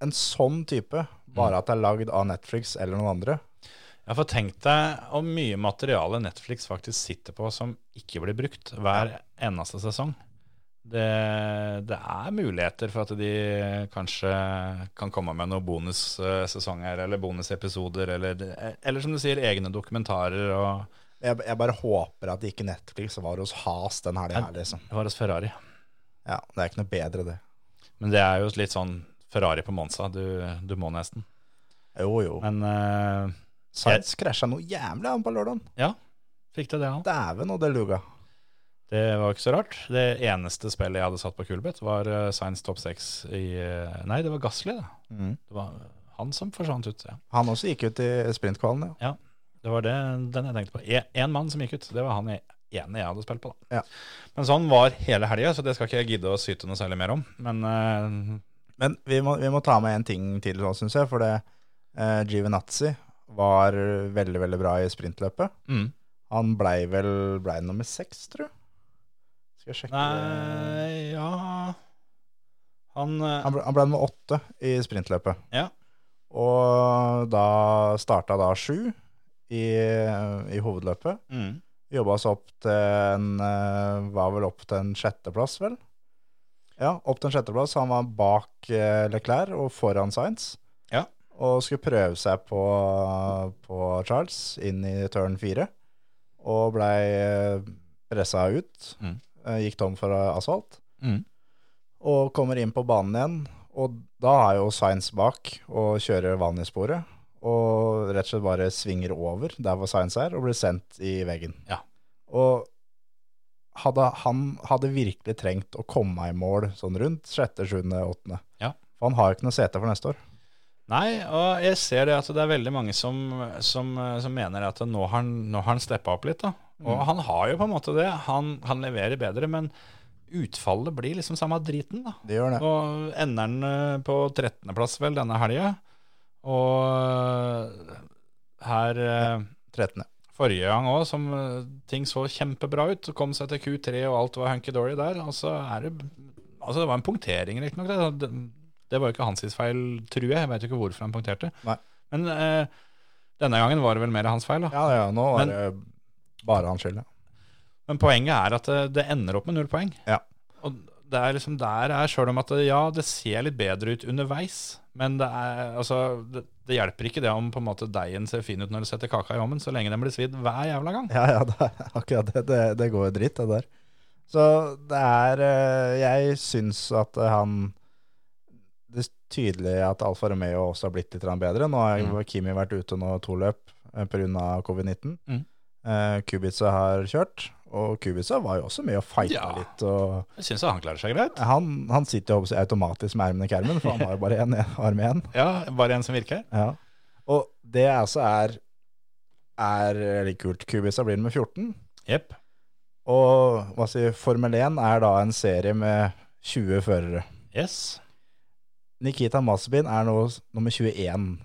En sånn type, bare at det er lagd av Netflix eller noen andre. Ja, for tenk deg om mye materiale Netflix faktisk sitter på som ikke blir brukt hver eneste sesong. Det, det er muligheter for at de kanskje kan komme med noen bonussesonger eller bonusepisoder, eller, eller som du sier, egne dokumentarer. Jeg, jeg bare håper at det ikke Netflix var hos Has den helga her, liksom. Det var hos Ferrari. Ja, det er ikke noe bedre, det. Men det er jo litt sånn Ferrari på Monza. Du, du må nesten. Jo, jo. Men uh, Sainz krasja noe jævlig an på lørdagen. ja, fikk det det òg. Dæven og det luga. Det var ikke så rart. Det eneste spillet jeg hadde satt på Kulbeth, var uh, Science Top 6 i eh, Nei, det var Gassli det. Mm. Det var han som forsvant ut. Ja. Han også gikk ut i sprintkvalen, ja. ja, det var det, den jeg tenkte på. Én mann som gikk ut. Det var han jeg- ene jeg hadde spilt på. da. Ja. Men sånn var hele helga, så det skal ikke jeg gidde å syte noe særlig mer om. Men uh, Men vi må, vi må ta med en ting til, syns jeg. For det uh, Givenazzi var veldig, veldig bra i sprintløpet. mm. Han blei vel ble nummer seks, tror jeg. Skal jeg sjekke Nei, ja Han, eh, Han ble, han ble nummer åtte i sprintløpet. Ja. Og da starta da sju i, i hovedløpet. mm. Jobba seg opp til en eh, Var vel opp til en sjetteplass, vel? Ja, opp til en sjetteplass. Han var bak eh, Leclerc og foran Science. Ja. Og skulle prøve seg på, på Charles inn i turn fire. Og blei pressa ut. Mm. Eh, Gikk tom for asfalt. Mm. Og kommer inn på banen igjen. Og da er jo Science bak og kjører vann i sporet. Og rett og slett bare svinger over der hvor Science er, og blir sendt i veggen. Ja. Og hadde, han hadde virkelig trengt å komme i mål sånn rundt sjette, sjuende, åttende. Ja. For han har jo ikke noe sete for neste år. Nei, og jeg ser det at det er veldig mange som, som, som mener at nå har han, nå har han steppa opp litt. da. Og han har jo på en måte det. Han, han leverer bedre, men utfallet blir liksom samme driten. da. Det gjør det. Og ender han eh, på 13.-plass vel denne helga. Og her ja, 13. forrige gang òg, som eh, ting så kjempebra ut. Kom seg til Q3 og alt var hunky-dory der. Og så er det Altså, det var en punktering, riktignok. Det, det, det var jo ikke hans feil, tror jeg. Jeg vet ikke hvorfor han punkterte. Nei. Men eh, denne gangen var det vel mer hans feil. da. Ja, ja, nå var Men- det bare han skyld. Ja. Men poenget er at det, det ender opp med null poeng. Ja. Og det er liksom der er sjøl om at det, ja, det ser litt bedre ut underveis, men det er altså det, det hjelper ikke det om på en måte deigen ser fin ut når du setter kaka i ovnen, så lenge den blir svidd hver jævla gang. Ja, ja, det akkurat det. Det, det går jo dritt, det der. Så det er eh, Jeg syns at han Det er tydelig at Alfa Romeo også har blitt litt bedre. Nå har Mm. Kimi vært ute nå to løp. pga. grunn av covid-19. Mm. Eh, Kubica har kjørt, og Kubica var jo også med og fighta Ja. litt. Og Jeg syns han klarer seg greit. han, han sitter jo automatisk med ermene i kermen, for han har jo bare én arm igjen. Ja, Bare en som virker. Ja. Og det altså er, er litt kult. Kubica blir nummer 14. Yep. Og hva si, Formel 1 er da en serie med 20 førere. Yes. Nikita Masbin er nå nummer 21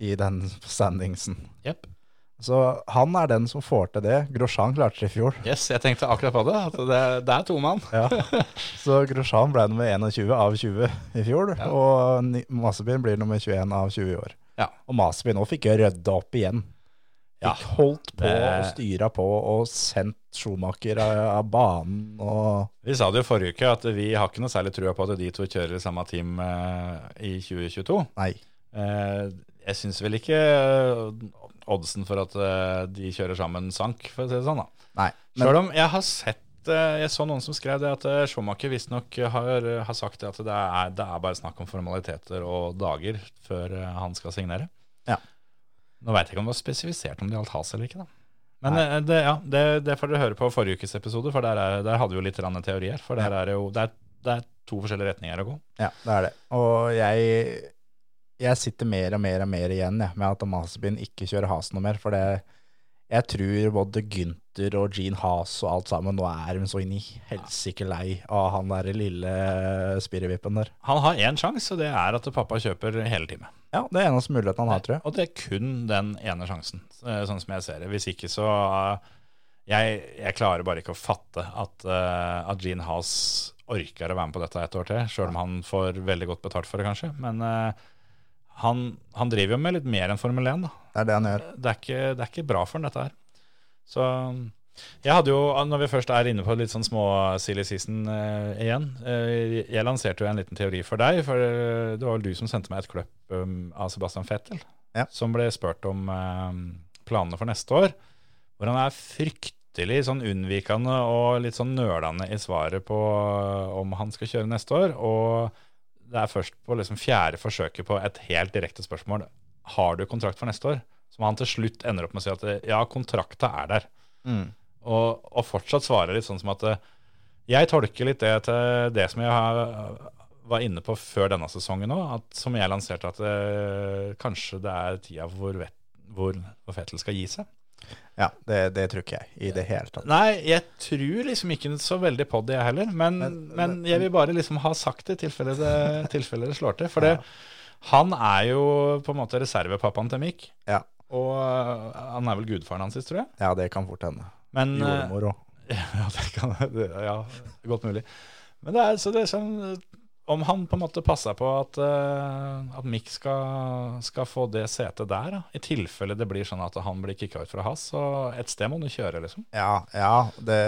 i den standingsen. Jepp. Så han er den som får til det. Grosjean klarte det i fjor. Yes, jeg tenkte akkurat på det. At det, det er to mann. Ja. Så Grosjean ble nummer 21 av 20 i fjor, Ja. og Ni- blir nummer 21 av 20 i år. Ja. Og Mazepin nå fikk rydda opp igjen. Ja, Fikk holdt på det- og styra på og sendt Schumacher av, av banen og Vi sa det jo forrige uke at vi har ikke noe særlig trua på at de to kjører samme team eh, i 2022. Nei. Eh, jeg syns vel ikke eh, oddsen for at eh, de kjører sammen sank, for å si det sånn. da. Nei. Men, Selv om jeg har sett eh, Jeg så noen som skrev det at Schumacher visstnok har, har sagt det at det er, det er bare snakk om formaliteter og dager før han skal signere. Ja. Nå veit jeg ikke om det var spesifisert om det gjaldt has eller ikke, da. Men det, ja, det, det får dere høre på forrige ukes episode, for der, er, der hadde vi jo litt teorier. For der er jo det er, det er to forskjellige retninger å gå. ja, det er det. Og jeg, jeg sitter mer og mer og mer igjen jeg, med at Mazepin ikke kjører has noe mer. For det, jeg tror både Gunther og Jean Haas og alt sammen, nå er de så inn i helsike lei av han der lille spirrevippen der. Han har én sjanse, og det er at pappa kjøper hele time. Ja, det er eneste muligheten han har, tror jeg. Og det er kun den ene sjansen, eh, sånn som jeg ser det. Hvis ikke så eh, jeg, jeg klarer bare ikke å fatte at, uh, at Gene Haas orker å være med på dette et år til, sjøl om han får veldig godt betalt for det, kanskje. Men eh, han, han driver jo med litt mer enn Formel 1, da. Det er det han gjør. Det er ikke, det er ikke bra for han, dette her. Så jeg hadde jo, når vi først er inne på litt sånn små silly season eh, igjen eh, Jeg lanserte jo en liten teori for deg, for eh, det var vel du som sendte meg et kløpp um, av Sebastian Fettel, Ja. som ble spurt om eh, planene for neste år. Hvor han er fryktelig sånn unnvikende og litt sånn nølende i svaret på om han skal kjøre neste år. Og det er først på liksom fjerde forsøket på et helt direkte spørsmål Har du kontrakt for neste år? Som han til slutt ender opp med å si at ja, kontrakta er der. Mm. Og, og fortsatt svarer litt sånn som at jeg tolker litt det til det som jeg har, var inne på før denne sesongen òg, som jeg lanserte, at eh, kanskje det er tida hvor, Vet- hvor Fettel skal gi seg. Ja, det, det tror ikke jeg i det hele tatt. Nei, jeg tror liksom ikke så veldig på det, jeg heller. Men, men, Men- jeg vil bare liksom ha sagt det i tilfelle det, slår til. For det, han er jo på en måte reservepappaen til Mick. Ja, Og øh, han er vel gudfaren hans, tror jeg. ja det kan fort hende. Men øh, Jordmor òg. Ja, det kan ja, godt mulig. Men det er, så det er sånn Om han på en måte passer på at, uh, at Mick skal, skal få det setet der, da, i tilfelle det blir sånn at han blir kicka ut fra hans, så et sted må han kjøre, liksom. Ja, ja det,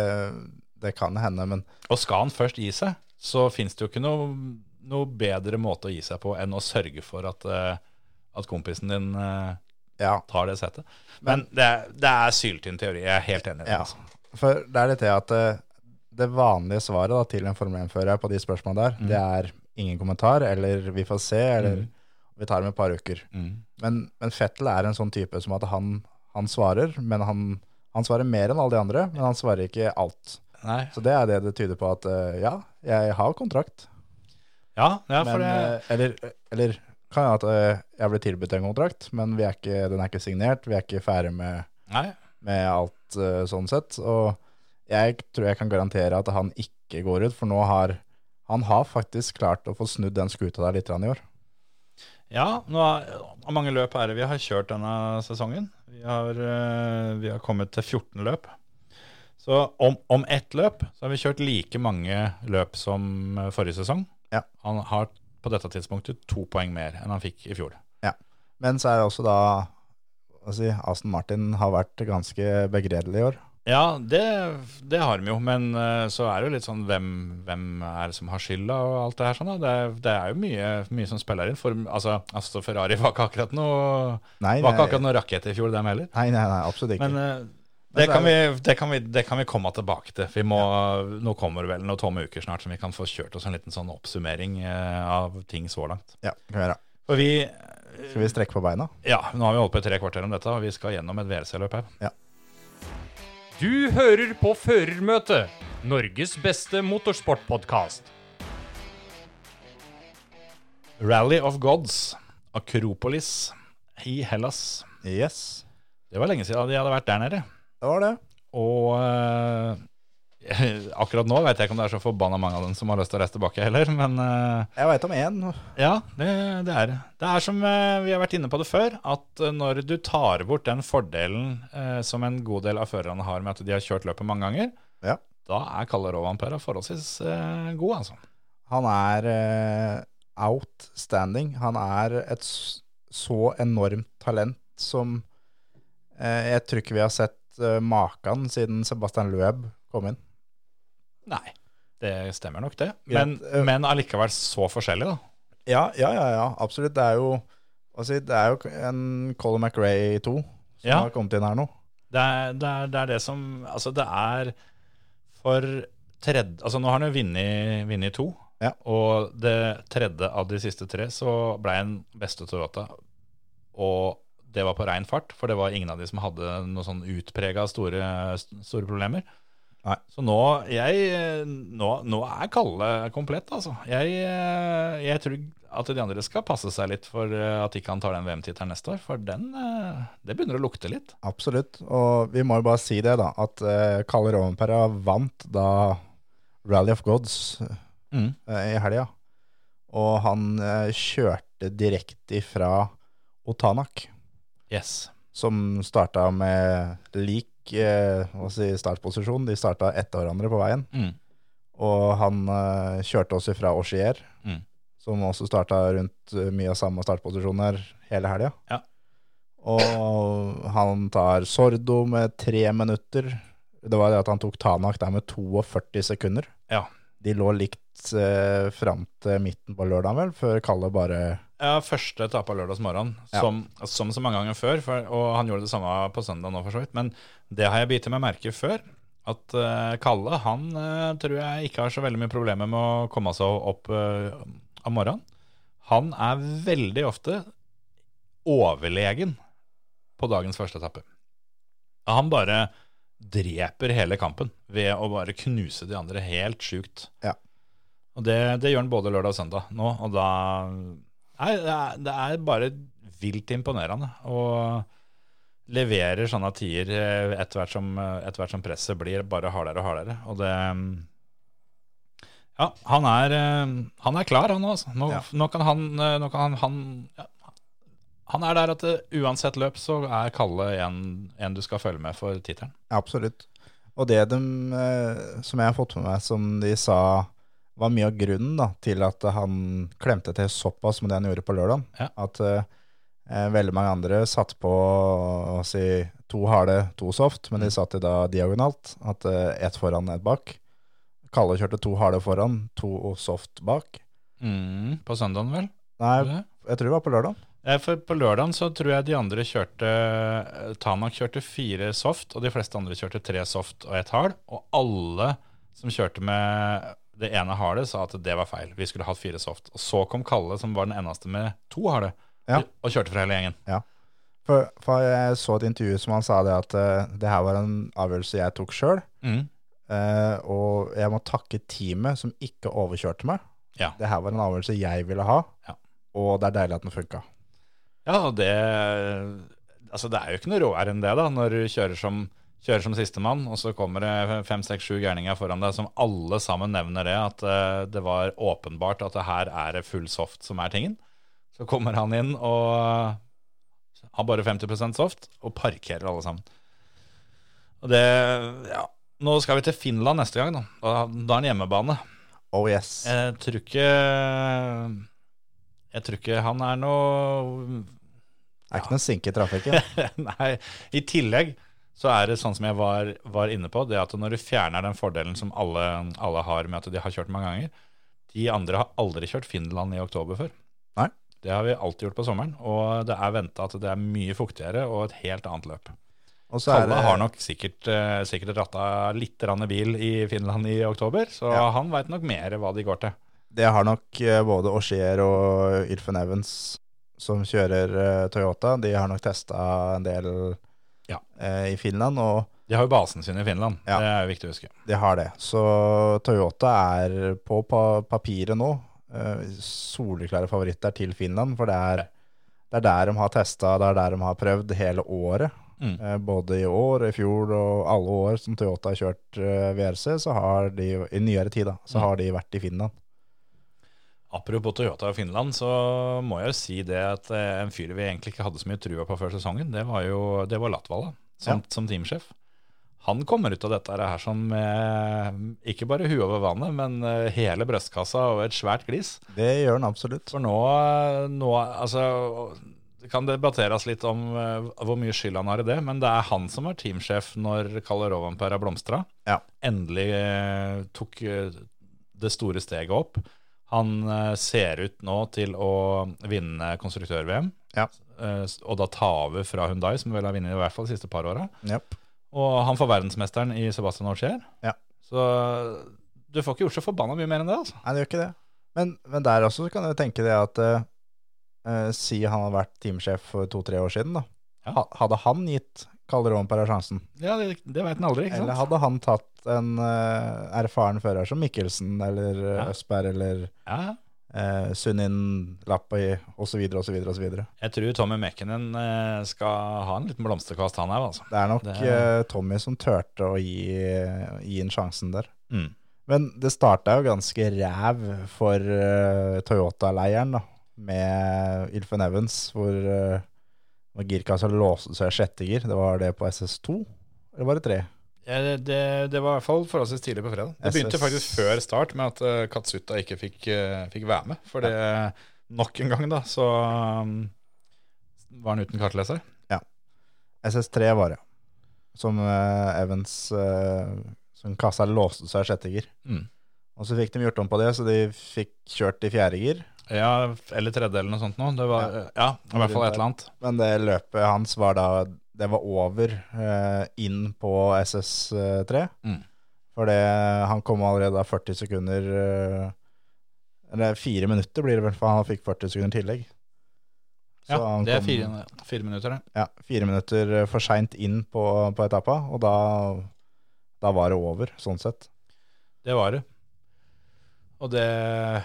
det kan hende, men Og skal han først gi seg, så fins det jo ikke noe, noe bedre måte å gi seg på enn å sørge for at, uh, at kompisen din uh, ja. tar det setet. Men det, er- det er syltynn teori. Jeg er helt enig. i det, Ja, Altså. for det er litt det at det vanlige svaret da, til en Formel 1-fører på de spørsmålene der, det er ingen kommentar, eller vi får se, eller vi tar det om et par uker. Mm. Men, men Fettel er en sånn type som at han, han svarer, men han, han svarer mer enn alle de andre, men han svarer ikke alt. Nei. Så det er det det tyder på at eh, ja, jeg har kontrakt, Ja, ja, for men, det eh, eller, eller kan jeg at eh, jeg ble tilbudt en kontrakt, men vi er ikke, den er ikke signert, vi er ikke ferdig med med alt sånn sett. Og jeg tror jeg kan garantere at han ikke går ut, for nå har han har faktisk klart å få snudd den skuta der litt i år. Ja, nå er, hvor mange løp er det vi har kjørt denne sesongen? Vi har, eh, vi har kommet til 14 løp. Så om, om ett løp så har vi kjørt like mange løp som eh, forrige sesong. Ja. Han har på dette tidspunktet to poeng mer enn han fikk i fjor. Ja, Men så er det også da si, Aston Martin har vært ganske begredelig i år. Ja, det, det har de jo, men eh, så er det jo litt sånn hvem, hvem er det som har skylda og alt det her sånn. Det, det er jo mye, mye som spiller inn. For, altså, altså Ferrari var ikke akkurat noe Nei, var ikke akkurat noe rakett i fjor, dem heller. nei, nei, nei absolutt ikke. Men eh, det kan, vi, det, kan vi, det kan vi komme tilbake til. Vi må, Nå kommer det vel noen tomme uker snart som vi kan få kjørt oss en liten sånn oppsummering eh, av ting så langt. ja, kan vi gjøre. For vi, Skal vi strekke på beina? Ja, nå har vi holdt på i tre kvarter om dette, og vi skal gjennom et VRC-løp her. Du hører på Førermøtet, Norges beste motorsportpodkast. Rally of Gods, Akropolis i Hellas. Yes, Det var lenge siden de hadde vært der nede. det var det. Og eh, akkurat nå vet jeg ikke om det er så forbanna mange av dem som har lyst til å reise tilbake heller, men eh, Jeg veit om én. ja, det, det er det. Er som eh, vi har vært inne på det før, at eh, når du tar bort den fordelen eh, som en god del av førerne har med at de har kjørt løpet mange ganger, Ja. da er Kalle Rovanpera forholdsvis eh, god, altså. Han er eh, outstanding. Han er et så enormt talent som jeg tror ikke vi har sett Makan maken siden Sebastian Loeb kom inn. Nei, det stemmer nok det. Ja, Men, eh, men allikevel så forskjellig, da. Ja, ja, ja, ja absolutt. Det er jo, altså, det er jo en Colin McRae 2 som Ja. har kommet inn her nå. Det er det, er, det, er det som Altså, det er for tredje Altså, nå har han jo vunnet to. Ja. Og det tredje av de siste tre så ble han beste Toyota. Og det var på rein fart, for det var ingen av de som hadde noe sånn utprega store, store problemer. Nei. Så nå, jeg, nå, nå er Kalle komplett, altså. Jeg, jeg tror at de andre skal passe seg litt for at ikke han tar den VM-tittelen neste år. For den, eh, det begynner å lukte litt. Absolutt. Og vi må jo bare si det, da. At Kalle Rovenpera vant da Rally of Gods Mm. eh, i helga. Og han eh, kjørte direkte fra Otanak, Yes. som starta med lik eh, si, startposisjon. De starta etter hverandre på veien. Mm. Og han eh, kjørte også fra Auxier, Mm. som også starta rundt eh, mye av samme startposisjoner hele helga. Ja. Og han tar Sordo med tre minutter. Det var det at han tok Tanak der med 42 sekunder. Ja. De lå likt eh, fram til midten på lørdagen, vel, før Kalle bare Ja, første etappe av som, Ja. som, som så mange ganger før. For, og han gjorde det samme på søndag nå, for så vidt. Men det har jeg bitt meg merke før. At eh, Kalle han eh, tror jeg ikke har så veldig mye problemer med å komme seg opp eh, om morgenen. Han er veldig ofte overlegen på dagens første etappe. Han bare dreper hele kampen ved å bare knuse de andre helt sjukt. Ja. Og det, det gjør han både lørdag og søndag nå, og da Nei, det er, det er bare vilt imponerende. Og leverer sånne tider eh, etter hvert som, etter hvert som presset blir bare hardere og hardere. Og det Ja, han er, eh, han er klar, han. Altså. Nå, Ja. nå kan han, eh, nå kan han, han ja, Han er der at det, uansett løp så er Kalle en, en du skal følge med for tittelen. Absolutt. Og det de, eh, som jeg har fått med meg, som de sa var mye av grunnen da, til at han klemte til såpass med det han gjorde på lørdag. Ja. At eh, veldig mange andre satt på å si, to harde, to soft, men de satt i da diagonalt. At ett foran, ett bak. Kalle kjørte to harde foran, to soft bak. Mm, på søndagen, vel? Nei, jeg tror det var på lørdag. Eh, For på lørdagen så tror jeg de andre kjørte eh, Tanak kjørte fire soft, og de fleste andre kjørte tre soft og ett hard. Og alle som kjørte med det ene harde, sa at det var feil. Vi skulle hatt fire soft. Og så kom Kalle, som var den eneste med to harde, Ja. og kjørte for hele gjengen. For, for jeg så et intervju som han sa det at uh, det her var en avgjørelse jeg tok sjøl. Mm. Uh, og jeg må takke teamet som ikke overkjørte meg. Ja. Det her var en avgjørelse jeg ville ha, Ja. og det er deilig at den funka. Ja, det Altså, det er jo ikke noe råere enn det, da, når du kjører som, kjører som sistemann, og så kommer det fem, seks, sju gærninger foran deg som alle sammen nevner det, at eh, det var åpenbart at det her er full soft som er tingen. Så kommer han inn og har bare 50% soft, og parkerer alle sammen. Og det Ja. Nå skal vi til Finland neste gang, da. Da, da er han hjemmebane. Oh yes. Jeg tror ikke Jeg tror ikke han er noe Det er ikke noe sinke i trafikken. Nei, i tillegg så er det sånn som jeg var, var inne på, det at når du fjerner den fordelen som alle, alle har med at de har kjørt mange ganger De andre har aldri kjørt Finland i oktober før. Nei. Det har vi alltid gjort på sommeren, og det er venta at det er mye fuktigere og et helt annet løp. Og så Kalle det har nok sikkert, eh, sikkert ratta litt bil i Finland i oktober, så Ja. han veit nok mer hva de går til. Det har nok eh, både Auxier og Ylfen Evans som kjører uh, Toyota, de har nok testa en del Ja. uh, i Finland, og De har jo basen sin i Finland. Ja. Det er jo viktig å huske. de har det. Så Toyota er på pa papiret nå uh, soleklare favoritter til Finland, for det er, det er der de har testa, det er der de har prøvd hele året. Mm. Både i år, i fjor og alle år som Toyota har kjørt VRC, så har de i nyere tid da, så Mm. har de vært i Finland. Apropos Toyota og Finland, så må jeg jo si det at eh, en fyr vi egentlig ikke hadde så mye trua på før sesongen, det var jo det var Latvala som, som teamsjef. Han kommer ut av dette her som eh, ikke bare huet over vannet, men eh, hele brystkassa og et svært glis. Det gjør han absolutt. For nå, nå altså Det kan debatteres litt om eh, hvor mye skyld han har i det, men det er han som var teamsjef når Kalle Rovanperä blomstra. Ja. Endelig eh, tok eh, det store steget opp. Han eh, ser ut nå til å vinne konstruktør-VM, Ja. eh, og da ta over fra Hundai, som vel har vunnet i hvert fall de siste par åra. Yep. Og han får verdensmesteren i Sebastian Ogier. Ja. Så du får ikke gjort så forbanna mye mer enn det, altså. Nei, det gjør ikke det. Men, men der også kan du tenke det at eh, eh, Si han har vært teamsjef for to-tre år siden, da. Ja. Hadde han gitt Calderón per sjansen? Ja, det, det veit en aldri, ikke sant? Eller hadde han tatt en uh, erfaren fører som Mikkelsen eller uh, Ja. Østberg eller Ja, uh, Sunin Lappi osv. osv. osv. Jeg tror Tommy Mekkenen uh, skal ha en liten blomsterkvast, han her, altså. Det er nok Det- eh, Tommy som turte å gi, gi inn sjansen der. Mm. Men det starta jo ganske ræv for eh, Toyota-leiren, da. Med Ilfen Evans, hvor uh, girkassa låste seg i sjette gir. Det var det på SS2, eller var det tre? Ja, det, det, det var i hvert fall forholdsvis tidlig på fredag. Det begynte faktisk før start med at uh, Katsuta ikke fikk, uh, fikk være med. For det nok en gang, da, så um, var han uten kartleser. Ja. SS3 var det. Som uh, Evans uh, Som kassa låste seg i sjette gir. Mm. Og så fikk de gjort om på det, så de fikk kjørt i fjerde gir. Ja, eller tredje eller noe sånt noe. Det var, ja. i hvert fall et eller annet. Men det løpet hans var da Det var over eh, inn på SS3. Mm. For det, han kom allerede da 40 sekunder eh, Eller fire minutter blir det vel, for han fikk 40 sekunder tillegg. Så Ja, han det er kom- fire, fire minutter, det. Ja, fire minutter eh, for seint inn på, på etappa, og da, da var det over, sånn sett. Det var det. Og det,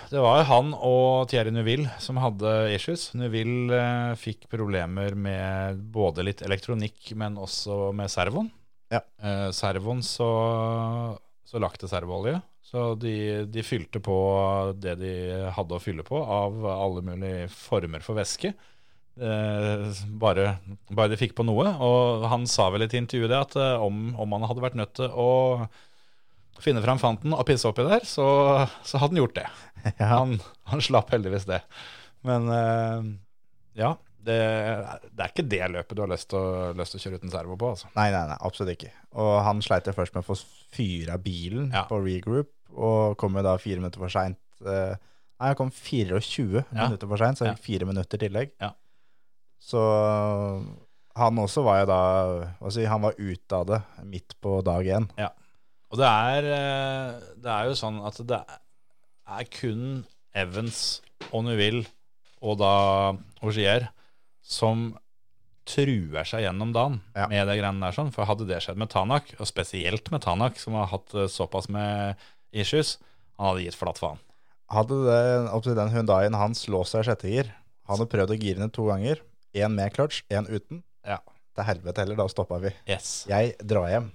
det var han og Thierry Neuville som hadde issues. Neuville eh, fikk problemer med både litt elektronikk, men også med servoen. Ja. Eh, servoen så, så lakk det servoolje. Så de, de fylte på det de hadde å fylle på av alle mulige former for væske. Eh, bare, bare de fikk på noe. Og han sa vel i et intervju det at eh, om, om han hadde vært nødt til å finne fram fanten og pisse oppi der, så, så hadde han gjort det. Han, han slapp heldigvis det. Men uh, ja, det, det er ikke det løpet du har lyst til å, kjøre uten servo på. Altså. Nei, nei, nei, absolutt ikke. Og han sleit jo først med å få fyra bilen Ja. på regroup, og kom jo da fire minutter for seint. Uh, Nei, han kom 24 Ja. minutter for seint, så Ja. fire minutter tillegg. Ja. Så han også var jo da si, Han var ute av det midt på dag én. Og det er, eh, det er jo sånn at det er kun Evans og Neuville og da Augier som truer seg gjennom dagen Ja. med det greiene der. sånn. For hadde det skjedd med Tanak, og spesielt med Tanak, som har hatt eh, såpass med issues, han hadde gitt flatt faen. Hadde det, den Hyundaien hans låst seg i sjette gir, han hadde prøvd å gire ned to ganger. Én med clutch, én uten. Ja. Til helvete heller, da stoppa vi. Yes. Jeg drar hjem.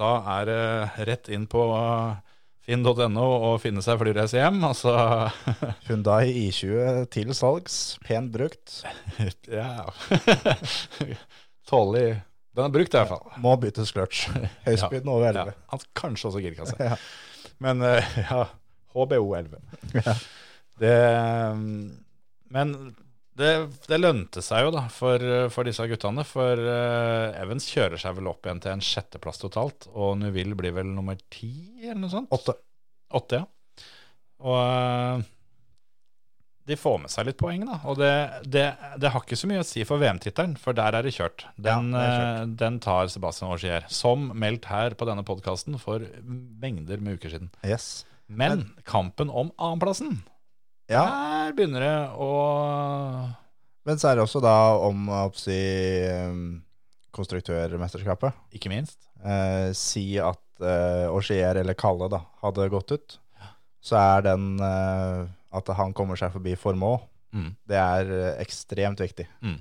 Da er det rett inn på uh, finn.no og finne seg flyreise hjem. Altså Hyundai I20 til salgs, pent brukt. Ja. Tålelig Den er brukt, i hvert fall. Må byttes clutch. Høyspyden over 11. Ja, kanskje også girkasse. Ja. Men uh, ja, HBO 11. Ja. Det, um, men det, det lønte seg jo da for, for disse guttene. For uh, Evans kjører seg vel opp igjen til en sjetteplass totalt. Og Nuville blir vel nummer ti, eller noe sånt? Åtte. Åtte, ja. Og uh, de får med seg litt poeng, da. Og det, det, det har ikke så mye å si for VM-tittelen, for der er det kjørt. Den, Ja, kjørt. Uh, den tar Sebastian Augier, som meldt her på denne podkasten for mengder med uker siden. Yes. Men kampen om annenplassen, Ja, Her begynner det å Men så er det også da om å si, um, konstruktørmesterskapet. Ikke minst. Eh, si at eh, Auxier eller Kalle da, hadde gått ut, så er den eh, at han kommer seg forbi Formå, Mm. det er eh, ekstremt viktig. Mm.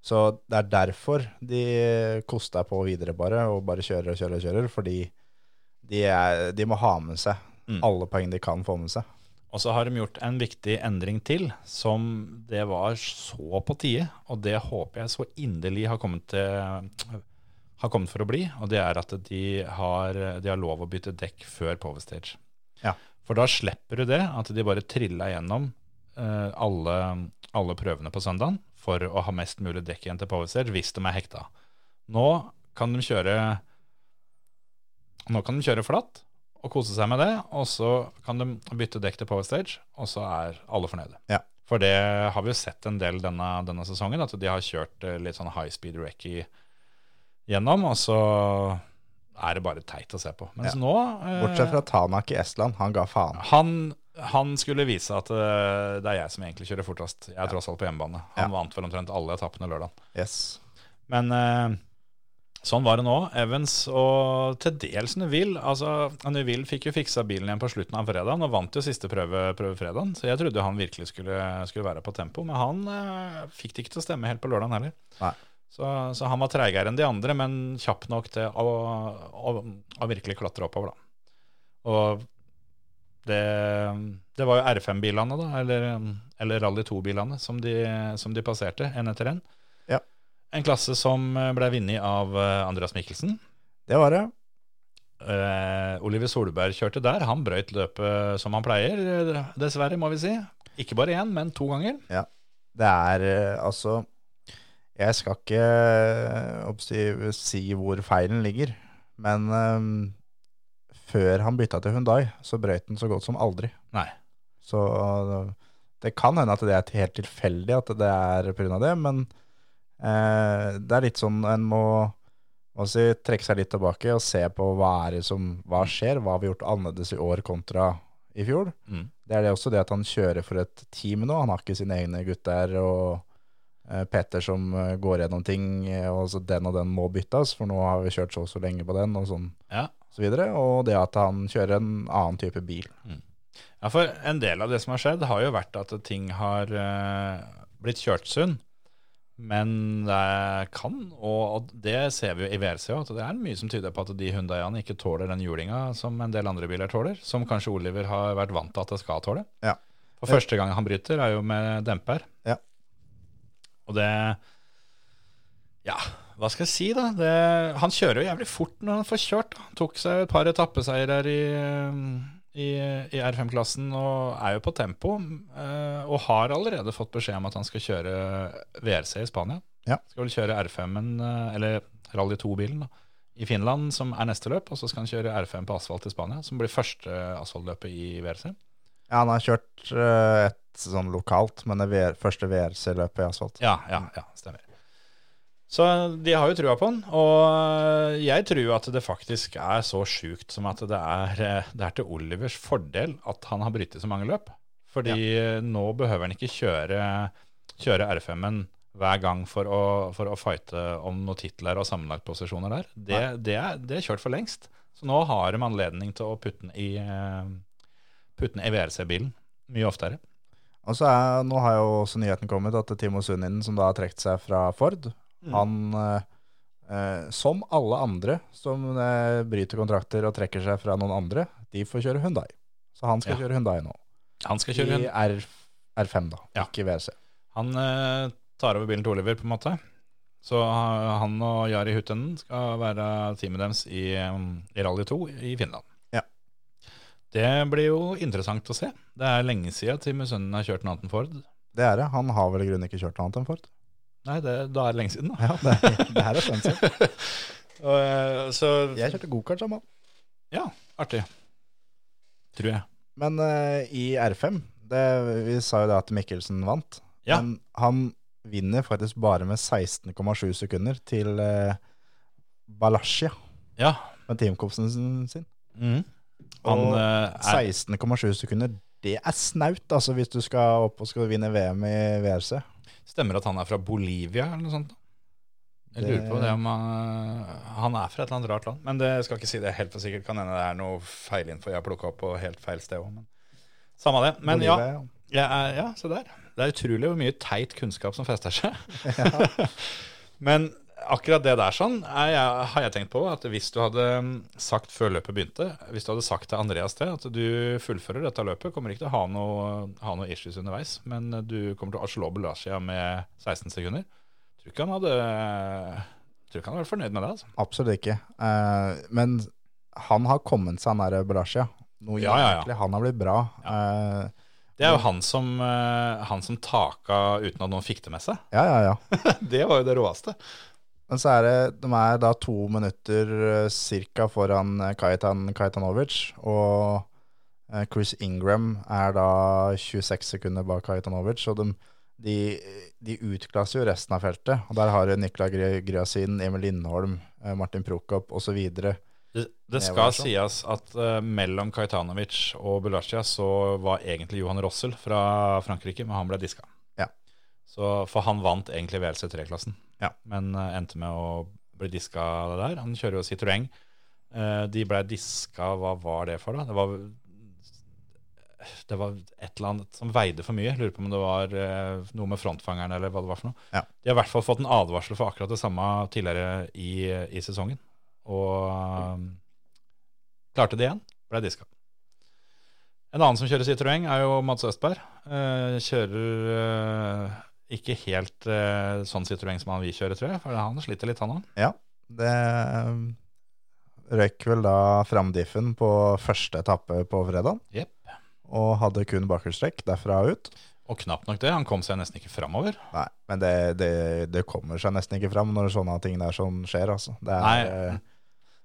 Så det er derfor de koster på videre bare, og bare kjører og kjører og kjører, fordi de, er, de må ha med seg Mm. alle poeng de kan få med seg. Og så har de gjort en viktig endring til, som det var så på tide, og det håper jeg så inderlig har kommet, til, har kommet for å bli, og det er at de har, de har lov å bytte dekk før Povestage. Ja. For da slipper du det, at de bare trilla gjennom uh, alle, alle prøvene på søndagen for å ha mest mulig dekk igjen til Povestage, hvis de er hekta. Nå kan de kjøre Nå kan de kjøre flatt og kose seg med det, og så kan de bytte dekk til Power Stage, og så er alle fornøyde. Ja. For det har vi jo sett en del denne, denne sesongen, at de har kjørt eh, litt sånn high speed recce gjennom, og så er det bare teit å se på. Mens Ja. nå eh, Bortsett fra Tanak i Estland, han ga faen. han, han skulle vise at uh, det er jeg som egentlig kjører fortest. Jeg er tross alt på hjemmebane. Han Ja. vant vel omtrent alle etappene lørdag. Yes. Men eh, sånn var det nå. Evans og til dels Neville. Altså, Neville fikk jo fiksa bilen igjen på slutten av fredagen og vant jo siste prøve, prøve fredagen. Så jeg trodde han virkelig skulle, skulle være på tempo, men han eh, fikk det ikke til å stemme helt på lørdagen heller. Så, så han var treigere enn de andre, men kjapp nok til å, å, å virkelig klatre oppover, da. Og det, det var jo R5-bilene, da, eller, eller Rally 2-bilene, som, de- som de passerte, én etter én. Ja. En klasse som ble vunnet av eh, Andreas Mikkelsen. Det var det. Eh, Oliver Solberg kjørte der. Han brøyt løpet som han pleier, eh, dessverre, må vi si. Ikke bare én, men to ganger. Ja. Det er eh, altså Jeg skal ikke eh, si hvor feilen ligger, men um, før han bytta til Hundai, så brøyt han så godt som aldri. Nei. Så eh, det kan hende at det er helt tilfeldig at det er pga. det, men eh, det er litt sånn en må, si, trekke seg litt tilbake og se på hva er det som hva skjer, hva har vi gjort annerledes i år kontra i fjor. Mm. Det er det også det at han kjører for et team nå. Han har ikke sine egne gutter og eh, Petter som eh, går gjennom ting, eh, og så den og den må byttes, for nå har vi kjørt så og så lenge på den, og sånn Ja. så videre. Og det at han kjører en annen type bil. ja, for en del av det som har skjedd, har jo vært at ting har eh, blitt kjørt sunn. Men det kan, og, og det ser vi jo i VRC òg, at det er mye som tyder på at de Hyundaiene ikke tåler den julinga som en del andre biler tåler. Som kanskje Oliver har vært vant til at det skal tåle. Ja. For første gang han bryter, er jo med demper. Ja. Og det Ja, hva skal jeg si, da? Det, han kjører jo jævlig fort når han får kjørt. Da. Tok seg et par etappeseirer i, i, i R5-klassen og er jo på tempo. eh, Og har allerede fått beskjed om at han skal kjøre VRC i Spania. Ja. Skal vel kjøre R5-en, eh, eller Rally 2-bilen, i Finland, som er neste løp. Og så skal han kjøre R5 på asfalt i Spania, som blir første asfaltløpet i VRC. Ja, han har kjørt eh, et sånn lokalt, men det VR, første VRC-løpet i asfalt. Ja, ja, ja, stemmer. Så de har jo trua på han, og jeg tror at det faktisk er så sjukt som at det er, det er til Olivers fordel at han har brytet så mange løp. Fordi nå behøver han ikke kjøre, kjøre R5-en hver gang for å, for å fighte om noen titler og sammenlagtposisjoner der. Det, det, er, det er kjørt for lengst. Så nå har de anledning til å putte den i, eh, putte den i VRC-bilen mye oftere. Og så er, nå har jo også nyheten kommet at Timo Sunninen, som da har trukket seg fra Ford, han eh, eh, som alle andre som eh, bryter kontrakter og trekker seg fra noen andre, de får kjøre Hundai. Så han skal Ja. kjøre Hundai nå. Han skal kjøre I R, R5, da, Ja. ikke VRC. Han tar over bilen til Oliver, på en måte. Så han og Jari Huttenen skal være teamet deres i, i Rally 2 i Finland. Ja. Det blir jo interessant å se. Det er lenge siden Tim Sønnen har kjørt noe annet enn Ford. Det er det. Han har vel i grunnen ikke kjørt noe annet enn Ford. Nei, det, da er det lenge siden, da. Ja, det, det her er siden. Og, eh, så Jeg kjørte gokart sammen. ja, artig. Tror jeg. Men eh, i R5, det, vi sa jo det at Mikkelsen vant. Ja. Men han vinner faktisk bare med 16,7 sekunder til uh, Balashia Ja. med teamkompisen sin. Mhm. Han Og eh, er 16,7 sekunder, det er snaut altså hvis du skal opp og skal vinne VM i VRC. Stemmer at han er fra Bolivia eller noe sånt? Jeg lurer på det om han, han er fra et eller annet rart land. Men det skal ikke si det helt for sikkert. Kan hende det er noe feilinfo jeg har plukka opp på helt feil sted òg. Samme det. Men Bolivia, ja. Ja, ja, se der. Det er utrolig hvor mye teit kunnskap som fester seg. Men akkurat det der sånn jeg, har jeg tenkt på at hvis du hadde mm, sagt før løpet begynte, hvis du hadde sagt til Andreas det, at du fullfører dette løpet, kommer ikke til å ha noe, ha noe issues underveis, men du kommer til å slå Belasia med 16 sekunder. Tror ikke han hadde tror ikke han hadde vært fornøyd med det. altså. Absolutt ikke. Eh, men han har kommet seg, nær Belasia. Noe Ja, ja, ja. Han har blitt bra. Eh, Det er jo han som, eh, han som taka uten at noen fikk det med seg. ja, ja, ja. Det var jo det råeste. Men så er det, de er da to minutter ca. cirka foran eh, Kajetan og eh, Chris Ingram er da 26 sekunder bak Kajtanovic, og de, de, de utklasser jo resten av feltet. Og der har du Nikla Gryasin, Emil Lindholm, eh, Martin Prokop osv. Det, det Det skal sies at uh, mellom Kajtanovic og Bulacia så var egentlig Johan Rossel fra Frankrike, men han ble diska. Så, for han vant egentlig VLC3-klassen, Ja. men uh, endte med å bli diska der. Han kjører jo Citroën. Uh, de ble diska, hva var det for da? Det var, det var et eller annet som veide for mye. Lurer på om det var uh, noe med frontfangeren eller hva det var for noe. Ja. De har i hvert fall fått en advarsel for akkurat det samme tidligere i, i sesongen. Og um, klarte det igjen. Ble diska. En annen som kjører Citroën, er jo Mats Østberg. Kjører ikke helt uh, sånn Citroën som han vil kjøre, tror jeg. For han sliter litt, han òg. Ja, det eh, røyk vel da framdiffen på første etappe på fredag, Yep. og hadde kun bakhjulstrekk derfra ut. Og knapt nok det. Han kom seg nesten ikke framover. Nei, men det, det, det kommer seg nesten ikke fram når sånne ting der sånn skjer, altså. Det er, Nei.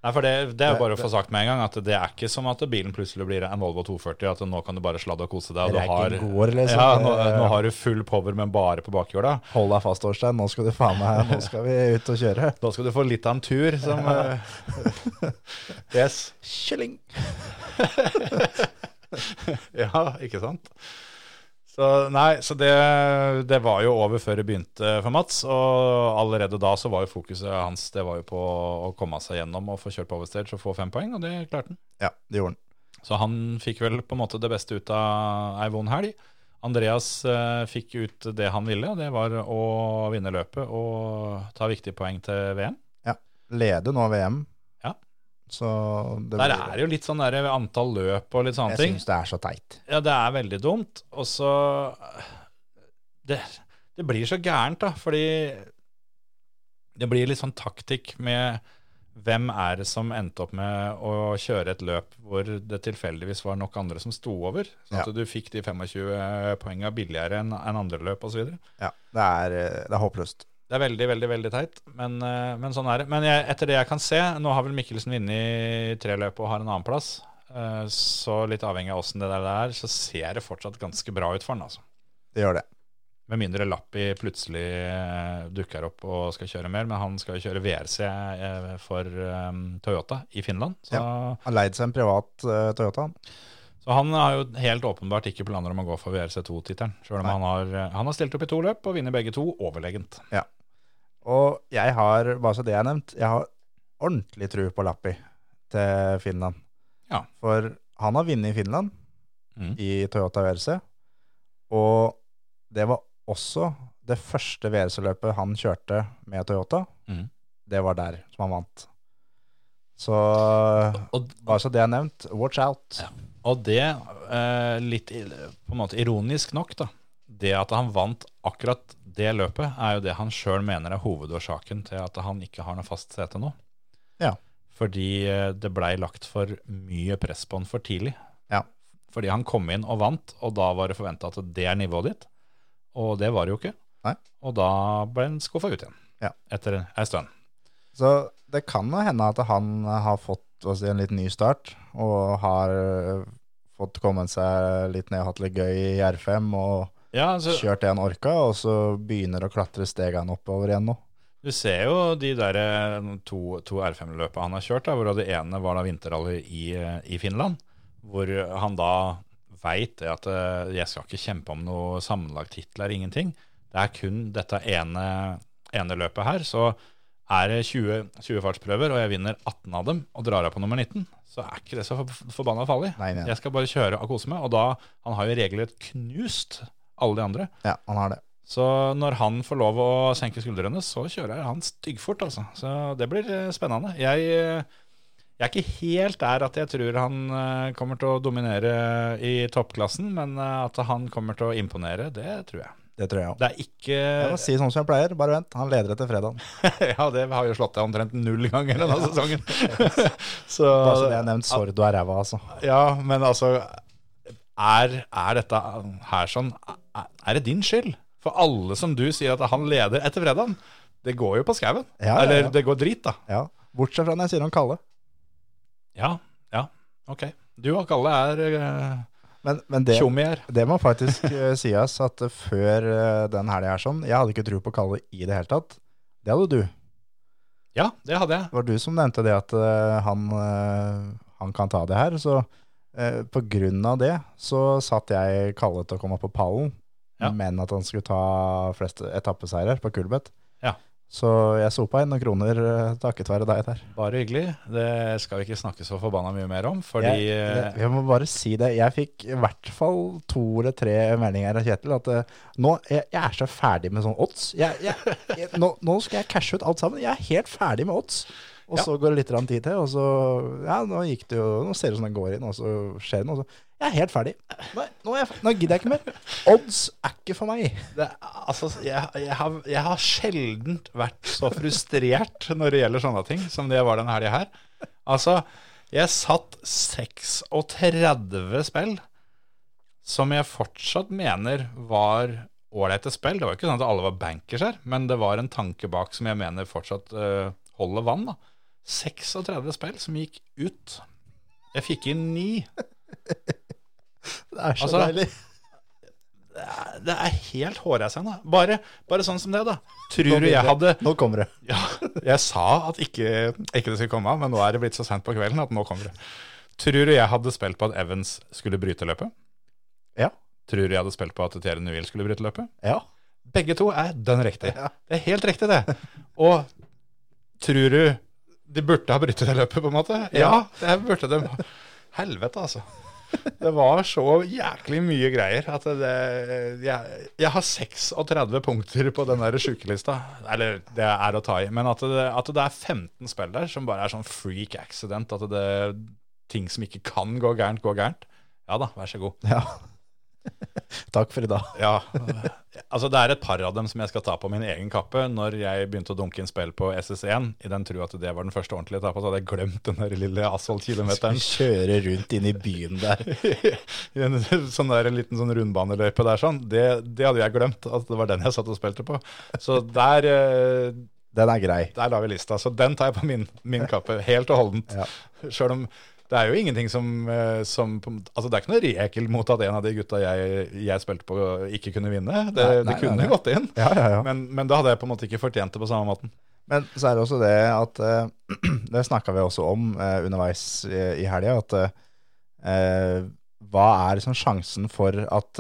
Nei, for det, det er jo bare å få sagt med en gang at det er ikke som at bilen plutselig blir en Volvo 240, at nå kan du bare sladde og kose deg. Og du har, går, liksom. ja, nå, nå har du full power, men bare på bakhjula. Hold deg fast, Årstein. Nå skal du faen meg Nå skal vi ut og kjøre. Da skal du få litt av en tur som eh, Yes. Kylling. Ja, ikke sant? Så nei, så det, det var jo over før det begynte for Mats. Og allerede da så var jo fokuset hans Det var jo på å komme seg gjennom og få kjørt på overstage og få fem poeng, og det klarte han. Ja, det gjorde han. Så han fikk vel på en måte det beste ut av ei vond helg. Andreas eh, fikk ut det han ville, og det var å vinne løpet og ta viktige poeng til VM. Ja. Leder nå VM. Så det Der blir- er jo litt sånn der antall løp og litt sånne Jeg ting. syns det er så teit. Ja, det er veldig dumt. Og så det, det blir så gærent, da, fordi det blir litt sånn taktikk med hvem er det som endte opp med å kjøre et løp hvor det tilfeldigvis var nok andre som sto over? Sånn at Ja. du fikk de 25 poengene billigere enn enn andre løp osv. Ja, det er, eh, det er håpløst. Det er veldig, veldig veldig teit, men, eh, men sånn er det. Men jeg, etter det jeg kan se, nå har vel Mikkelsen vunnet tre løp og har en annenplass. Uh, så litt avhengig av åssen det der er, så ser det fortsatt ganske bra ut for han, altså. Det gjør det. Med mindre Lappi plutselig eh, dukker opp og skal kjøre mer, men han skal kjøre VRC eh, for eh, Toyota i Finland. Så, Han leide seg en privat eh, Toyota. han. så han har jo helt åpenbart ikke planer om å gå for VRC2-tittelen. Sjøl om han har, eh, han har stilt opp i to løp og vinner begge to overlegent. Og jeg har, bare så det er nevnt, jeg har ordentlig tru på Lappi til Finland. Ja. For han har vunnet i Finland, Mm. i Toyota VRC. Og det var også det første VRC-løpet han kjørte med Toyota. Mm. Det var der som han vant. Så bare så det er nevnt, watch out. Og det, eh, litt på en måte ironisk nok, da. Det at han vant akkurat det løpet, er jo det han sjøl mener er hovedårsaken til at han ikke har noe fast sete nå. Ja. Fordi eh, det blei lagt for mye press på han for tidlig. Ja. Fordi han kom inn og vant, og da var det forventa at det er nivået ditt. Og det var det jo ikke. Nei. Og da ble han skuffa ut igjen. Ja. Etter ei stund. Så det kan jo hende at han har fått si, en litt ny start, og har fått kommet seg litt ned og hatt litt gøy i R5, og Ja, altså, kjørt det han orka, og så begynner å klatre stegene oppover igjen nå. Du ser jo de der eh, to, to R5-løpene han har kjørt, da, hvor det ene var da vinterrally i, eh, i Finland. Hvor han da veit at eh, jeg skal ikke kjempe om noe sammenlagt titler, ingenting. det er kun dette ene, ene løpet her, så er det 20, 20 fartsprøver, og jeg vinner 18 av dem og drar av på nummer 19, så er ikke det så for- forbanna farlig. Nei, nei. Jeg skal bare kjøre og kose meg, og da Han har jo regelrett knust alle de andre. Ja, han har det. Så når han får lov å senke skuldrene, så kjører han styggfort, altså. Så det blir eh, spennende. Jeg, eh, jeg er ikke helt der at jeg tror han eh, kommer til å dominere i toppklassen, men at han kommer til å imponere, det tror jeg. Det tror jeg òg. Det er ikke Jeg må si sånn som jeg pleier, bare vent. Han leder etter fredagen. Ja, det har jo slått deg omtrent null ganger denne sesongen. så Bare så det er nevnt, Sordo er ræva, altså. Ja, men altså er, er dette her sånn Er det din skyld? For alle som du sier at han leder etter fredagen, det går jo på skauen. Ja, ja. Eller det går drit, da. Ja. Bortsett fra når jeg sier om Kalle. Ja, ja, ok. Du og Kalle er uh, Men, men det, det må faktisk eh, sies at eh, før uh, den helga her sånn Jeg hadde ikke tro på Kalle i det hele tatt. Det hadde du. Ja, det hadde jeg. Det var du som nevnte det at eh, han, eh, han kan ta det her. Så eh, på grunn av det så satt jeg Kalle til å komme på pallen, Ja. men at han skulle ta flest etappeseirer på Kulbeth. Ja. Så jeg sopa inn noen kroner eh, takket være deg der. Bare hyggelig. Det skal vi ikke snakke så forbanna mye mer om, fordi jeg, eh, jeg, jeg må bare si det. Jeg fikk i hvert fall to eller tre meldinger av Kjetil at eh, nå, jeg, jeg er så ferdig med sånn odds. Jeg, jeg, jeg, nå, nå skal jeg cashe ut alt sammen. Jeg er helt ferdig med odds. Og Ja. så går det litt tid til, og så Ja, nå gikk det jo Nå ser det ut som den går inn, og så skjer det noe. Så, jeg er helt ferdig. Nå, nå, jeg, nå gidder jeg ikke mer. Odds er ikke for meg. det, altså, jeg, jeg, har, jeg har sjelden vært så frustrert når det gjelder sånne ting, som det jeg var denne helga her. Altså, jeg satt 36 spill som jeg fortsatt mener var ålreite spill. Det var ikke sånn at alle var bankers her, men det var en tanke bak som jeg mener fortsatt uh, holder vann. da. 36 spill som gikk ut. Jeg fikk inn ni. Det er så Altså, deilig. Det er, det er helt hårreisende. Bare, bare sånn som det, da. Tror du jeg hadde Nå kommer det. Ja, jeg sa at ikke, ikke det skulle komme men nå er det blitt så sent på kvelden at nå kommer det. Tror du jeg hadde spilt på at Evans skulle bryte løpet? Ja. Tror du jeg hadde spilt på at Thierry Nuil skulle bryte løpet? Ja. Begge to er dønn riktig. Ja. Det er helt riktig, det. Og tror du de burde ha brytet det løpet, på en måte? Ja, det burde de. Helvete, altså. Det var så jæklig mye greier at det, jeg, jeg har 36 punkter på den der sjukelista. Eller det er å ta i. Men at det, at det er 15 spill der som bare er sånn freak accident. At det er ting som ikke kan gå gærent, går gærent. Ja da, vær så god. ja. Takk for i dag. Ja, altså Det er et par av dem som jeg skal ta på min egen kappe. Når jeg begynte å dunke inn spill på SS1, i den tro at det var den første ordentlige etappa, så hadde jeg glemt den der lille asfaltkilometeren. Kjøre rundt inn i byen der. En sånn der, en liten sånn rundbaneløype der sånn. Det, det hadde jeg glemt, at det var den jeg satt og spilte på. Så der, eh, Den er grei. der la vi lista. Så den tar jeg på min, min kappe, helt og holdent. Ja. Sjøl om det er jo ingenting som, eh, som Altså det er ikke noe regel mot at en av de gutta jeg, jeg spilte på, ikke kunne vinne. Det, Nei, nei, det kunne nei, gått inn. Ja, ja, ja. Men, men da hadde jeg på en måte ikke fortjent det på samme måten. Men så er det også det at eh, Det snakka vi også om eh, underveis i, i helga. At hva er liksom sjansen for at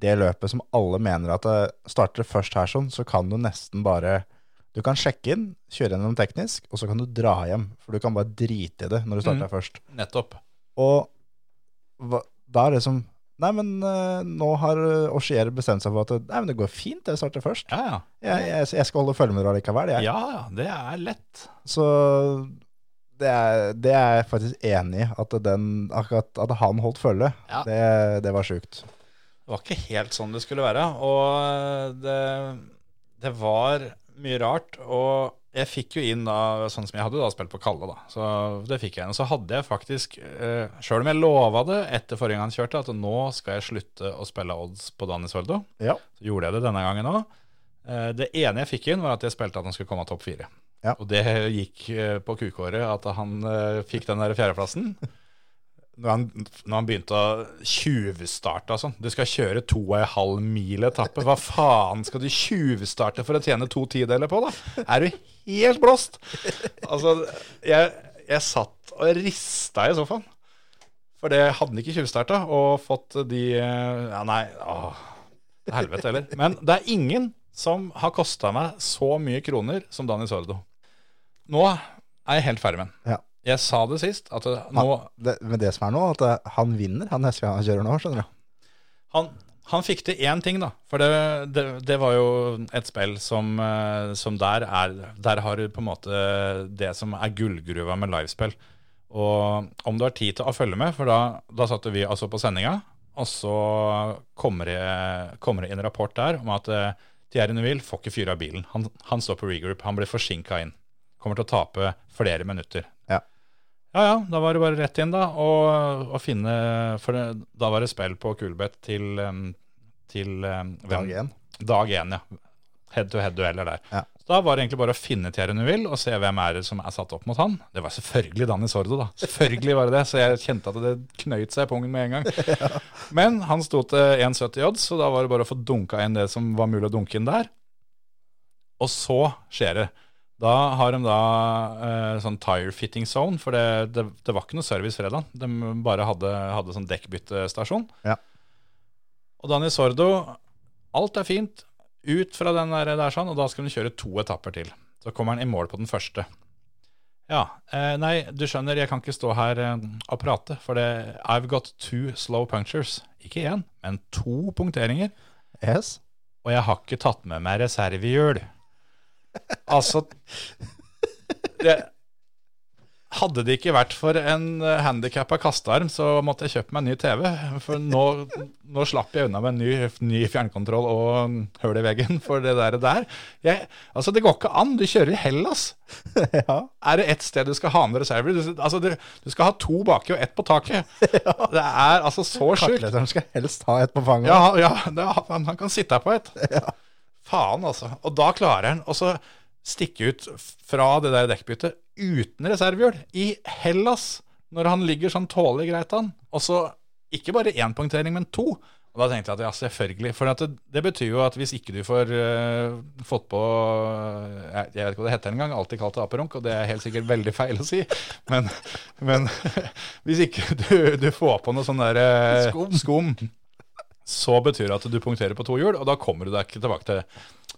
det løpet som alle mener at det starter først her sånn, så kan du nesten bare Du kan sjekke inn, kjøre gjennom teknisk, og så kan du dra hjem. For du kan bare drite i det når du starter Mm. først. Nettopp. Og hva, da er det som Nei, men uh, nå har Oshier bestemt seg for at Nei, men det går fint, jeg starter først. Ja, ja. Jeg, jeg, jeg skal holde følge med dere likevel. Jeg. Ja, ja. Det er lett. Så det er, det er jeg faktisk enig i. At, den, at han holdt følge, Ja. det, det var sjukt. Det var ikke helt sånn det skulle være. Og det, det var mye rart. Og jeg fikk jo inn da, sånn som jeg hadde da spilt på Kalle, da. Så det fikk jeg inn. Og så hadde jeg faktisk, eh, sjøl om jeg lova det etter forrige gang han kjørte, at nå skal jeg slutte å spille odds på Danny Soldo, Ja. så gjorde jeg det denne gangen òg. Eh, det ene jeg fikk inn, var at jeg spilte at han skulle komme av topp fire. Ja. Og det gikk eh, på kukåret at han eh, fikk den der fjerdeplassen. Når han, når han begynte å tjuvstarte og sånn. Du skal kjøre to og en halv mil etappe. Hva faen skal du tjuvstarte for å tjene to tideler på, da? Er du helt blåst? Altså, jeg, jeg satt og rista i sofaen. For det hadde han ikke tjuvstarta og fått de Ja, nei. Åh. til helvete heller. Men det er ingen som har kosta meg så mye kroner som Dani Sordo. Nå er jeg helt ferdig med den. Ja. Jeg sa det sist, at det, nå Det, men det som er nå, at eh, han vinner han neste gang han kjører nå, skjønner du. Han, han fikk til én ting, da. For det, det, var jo et spill som, eh, som der er Der har du på en måte det som er gullgruva med livespill. Og om du har tid til å følge med, for da, da satt vi altså på sendinga, og så kommer det, kommer det en rapport der om at eh, Thierry Neuville får ikke fyre av bilen. Han, han står på regroup, han blir forsinka inn. Kommer til å tape flere minutter. Ja. Ja ja, da var det bare rett inn, da. Og, og finne For det, da var det spill på Kulbeth til, til hvem- Dag én. Dag én, ja. Head to head-dueller der. Ja. Så Da var det egentlig bare å finne Thierry Neuville og se hvem er det som er satt opp mot han. Det var selvfølgelig Danny Sordo, da. Selvfølgelig var det det, så jeg kjente at det knøyt seg i pungen med en gang. Men han sto til 1,70 odds, så da var det bare å få dunka inn det som var mulig å dunke inn der. Og så skjer det. Da har de da eh, sånn tire fitting zone, for det, det, det var ikke noe service fredag. De bare hadde, hadde sånn dekkbyttestasjon. Ja. Og Dani Sordo, alt er fint, ut fra den der, der sånn, og da skal de kjøre to etapper til. Så kommer han i mål på den første. Ja, eh, nei, du skjønner, jeg kan ikke stå her eh, og prate, for det, I've got two slow punctures. Ikke én, men to punkteringer. Yes. Og jeg har ikke tatt med meg reservehjul. Altså det, Hadde det ikke vært for en handikappa kastearm, så måtte jeg kjøpt meg en ny TV. For nå, nå slapp jeg unna med en ny, ny fjernkontroll og hull i veggen for det der. der. Jeg, altså, det går ikke an. Du kjører i Hellas. Ja. Er det ett sted du skal ha med reserver? Du, altså, du, du skal ha to baki og ett på taket. Det er altså så sjukt. Kartletteren skal helst ha et på fanget. Ja, ja det, han, kan sitte her på et. Faen, altså. Og da klarer han å stikke ut fra det der dekkbyttet uten reservehjul i Hellas, når han ligger sånn tålelig greit an. Og så ikke bare én punktering, men to. Og da tenkte jeg at ja, selvfølgelig. For det, det betyr jo at hvis ikke du får uh, fått på jeg, jeg vet ikke hva det heter engang, alltid kalt det aperunk, og det er helt sikkert veldig feil å si. Men, men hvis ikke du, du får på noe sånn der uh, Skum. skum, så betyr det at du punkterer på to hjul, og da kommer du deg ikke tilbake til,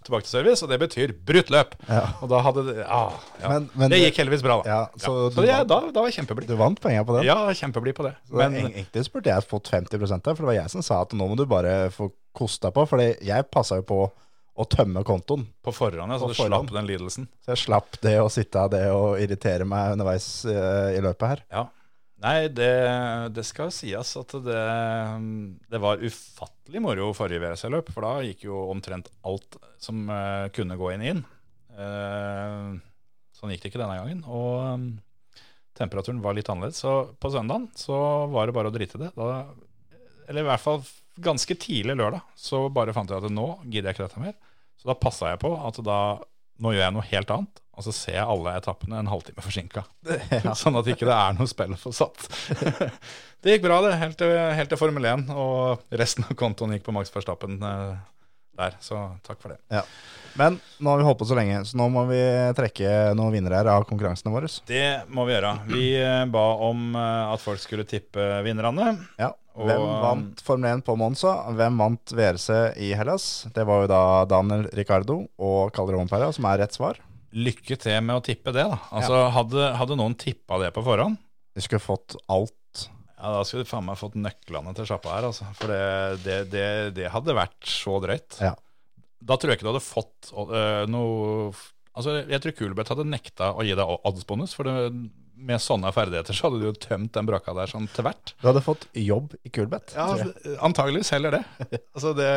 tilbake til service, og det betyr brutt løp. Ja. Og da hadde det ah, ja. Men- men Det det- gikk heldigvis bra, da. Ja, så Ja. Så jeg, da, da var jeg kjempeblid. Du vant penger på den. Ja, kjempeblid på det. Så Men Egentlig burde jeg fått 50 der, for det var jeg som sa at nå må du bare få kosta på. For jeg passa jo på å tømme kontoen. på forhånd, ja, så På du forhånd. slapp den lidelsen. Så jeg slapp det å sitte av det og irritere meg underveis uh, i løpet her. Ja. Nei, det, det skal sies at det, det var ufattelig moro forrige VRC-løp, for da gikk jo omtrent alt som uh, kunne gå inn inn. Uh, sånn gikk det ikke denne gangen. Og um, temperaturen var litt annerledes. Så på søndagen så var det bare å drite i det. Da, eller i hvert fall ganske tidlig lørdag så bare fant jeg at nå gidder jeg ikke dette mer. Så da passa jeg på at da nå gjør jeg noe helt annet, og så ser jeg alle etappene en halvtime forsinka. Sånn at ikke det er noe spill å få satt. det gikk bra, det, helt til, helt til Formel 1, og resten av kontoen gikk på Max Verstappen eh, der. Så takk for det. Ja. Men nå har vi holdt på så lenge, så nå må vi trekke noen vinnere her av konkurransene våre. Det må vi gjøre. Vi eh, ba om eh, at folk skulle tippe vinnerne. Ja. Og- Hvem vant Formel 1 på Monza? Hvem vant VRC i Hellas? Det var jo da Daniel Ricardo og Calderón Perra, som er rett svar. Lykke til med å tippe det, da. Altså, hadde, hadde noen tippa det på forhånd, Vi skulle fått alt. Ja, da skulle du faen meg fått nøklene til sjappa her, altså. For det, det, det, det hadde vært så drøyt. Ja. Da tror jeg ikke du hadde fått øh, noe Altså, jeg tror Kulbeth hadde nekta å gi deg oddsbonus, for det, med sånne ferdigheter så hadde du jo tømt den brakka der sånn til hvert. Du hadde fått jobb i Kulbeth. Ja, tror antageligvis heller det. Altså, det.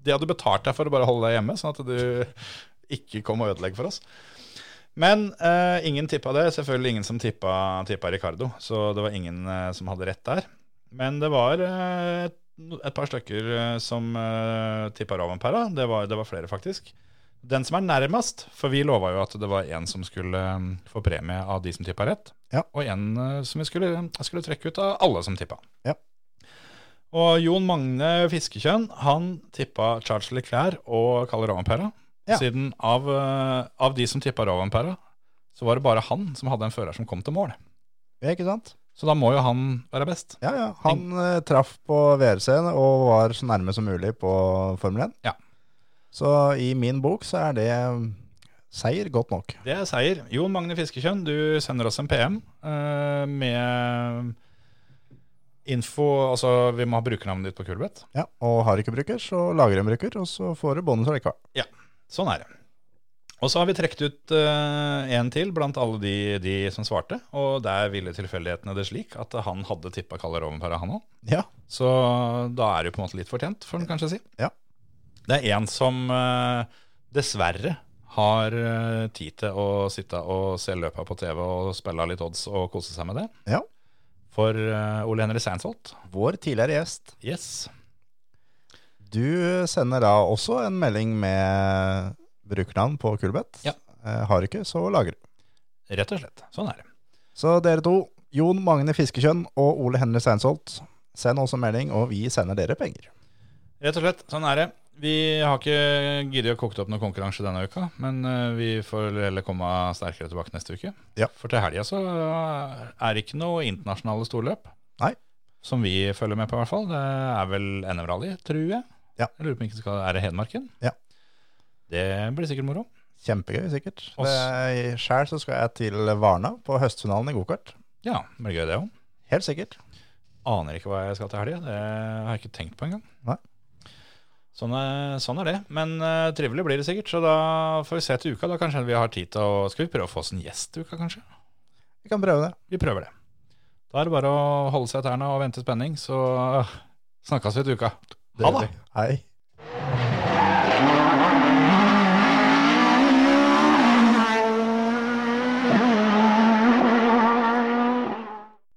De hadde betalt deg for å bare holde deg hjemme, sånn at du ikke kom og ødelegge for oss. Men uh, ingen tippa det. Selvfølgelig ingen som tippa, tippa Ricardo, så det var ingen uh, som hadde rett der. Men det var uh, et, et par stykker som uh, tippa Rovanpera. Det var, det var flere, faktisk. Den som er nærmest, for vi lova jo at det var en som skulle få premie av de som tippa rett, Ja. og en eh, som vi skulle, skulle trekke ut av alle som tippa. Ja. Og Jon Magne Fiskekjønn han tippa Charles Leclerc og Calle Rovanpera. Ja. Siden av, eh, av de som tippa Rovanpera, så var det bare han som hadde en fører som kom til mål. Ja, ikke sant? Så da må jo han være best. Ja, ja. Han uh, traff på VRC-en og var så nærme som mulig på Formel 1. Ja. Så i min bok så er det seier godt nok. Det er seier. Jon Magne Fiskekjønn, du sender oss en PM uh, med info Altså, vi må ha brukernavnet ditt på Kulbeth. Ja, Og har ikke bruker, så lager en bruker, og så får du bonus allikevel. Sånn er det. Og så har vi trukket ut én en til blant alle de, de som svarte. Og der ville tilfeldighetene det slik at han hadde tippa Kalle Rovenpera, han òg. Ja. Så da er det jo på en måte litt fortjent, får en kanskje si. Ja. Det er en som uh, dessverre har uh, tid til å sitte og se løpa på TV og spille litt odds og kose seg med det. Ja. For eh, Ole Henry Seinsholt. Vår tidligere gjest. Yes. Du sender da også en melding med brukernavn på Kulbeth. Ja. Eh, har du ikke, så lager du. Rett og slett. Sånn er det. Så dere to, Jon Magne Fiskekjønn og Ole Henry Steinsholt, send også melding, og vi sender dere penger. Rett og slett, sånn er det. Vi har ikke giddet å koke opp noen konkurranse denne uka, men eh, vi får heller komme sterkere tilbake neste uke. Ja. For til helga så er det ikke noe internasjonale storløp. Nei. Som vi følger med på, i hvert fall. Det er vel NM-rally, tror jeg. Ja. Jeg lurer på om ikke det skal Er det Hedmarken? Ja. Det blir sikkert moro. Kjempegøy, sikkert. Sjæl så skal jeg til Varna på høstfinalen i gokart. Ja, det blir gøy det òg. Helt sikkert. Aner ikke hva jeg skal til helga. Det har jeg ikke tenkt på engang. Nei. Sånn er, sånn er det. Men uh, trivelig blir det sikkert, så da får vi se til uka. Da kanskje vi har tid til å Skal vi prøve å få oss en gjest til uka, kanskje? Vi kan prøve det. Vi prøver det. Da er det bare å holde seg i tærne og vente i spenning, så snakkes vi til uka. Det Ha gjør det! vi. Hei.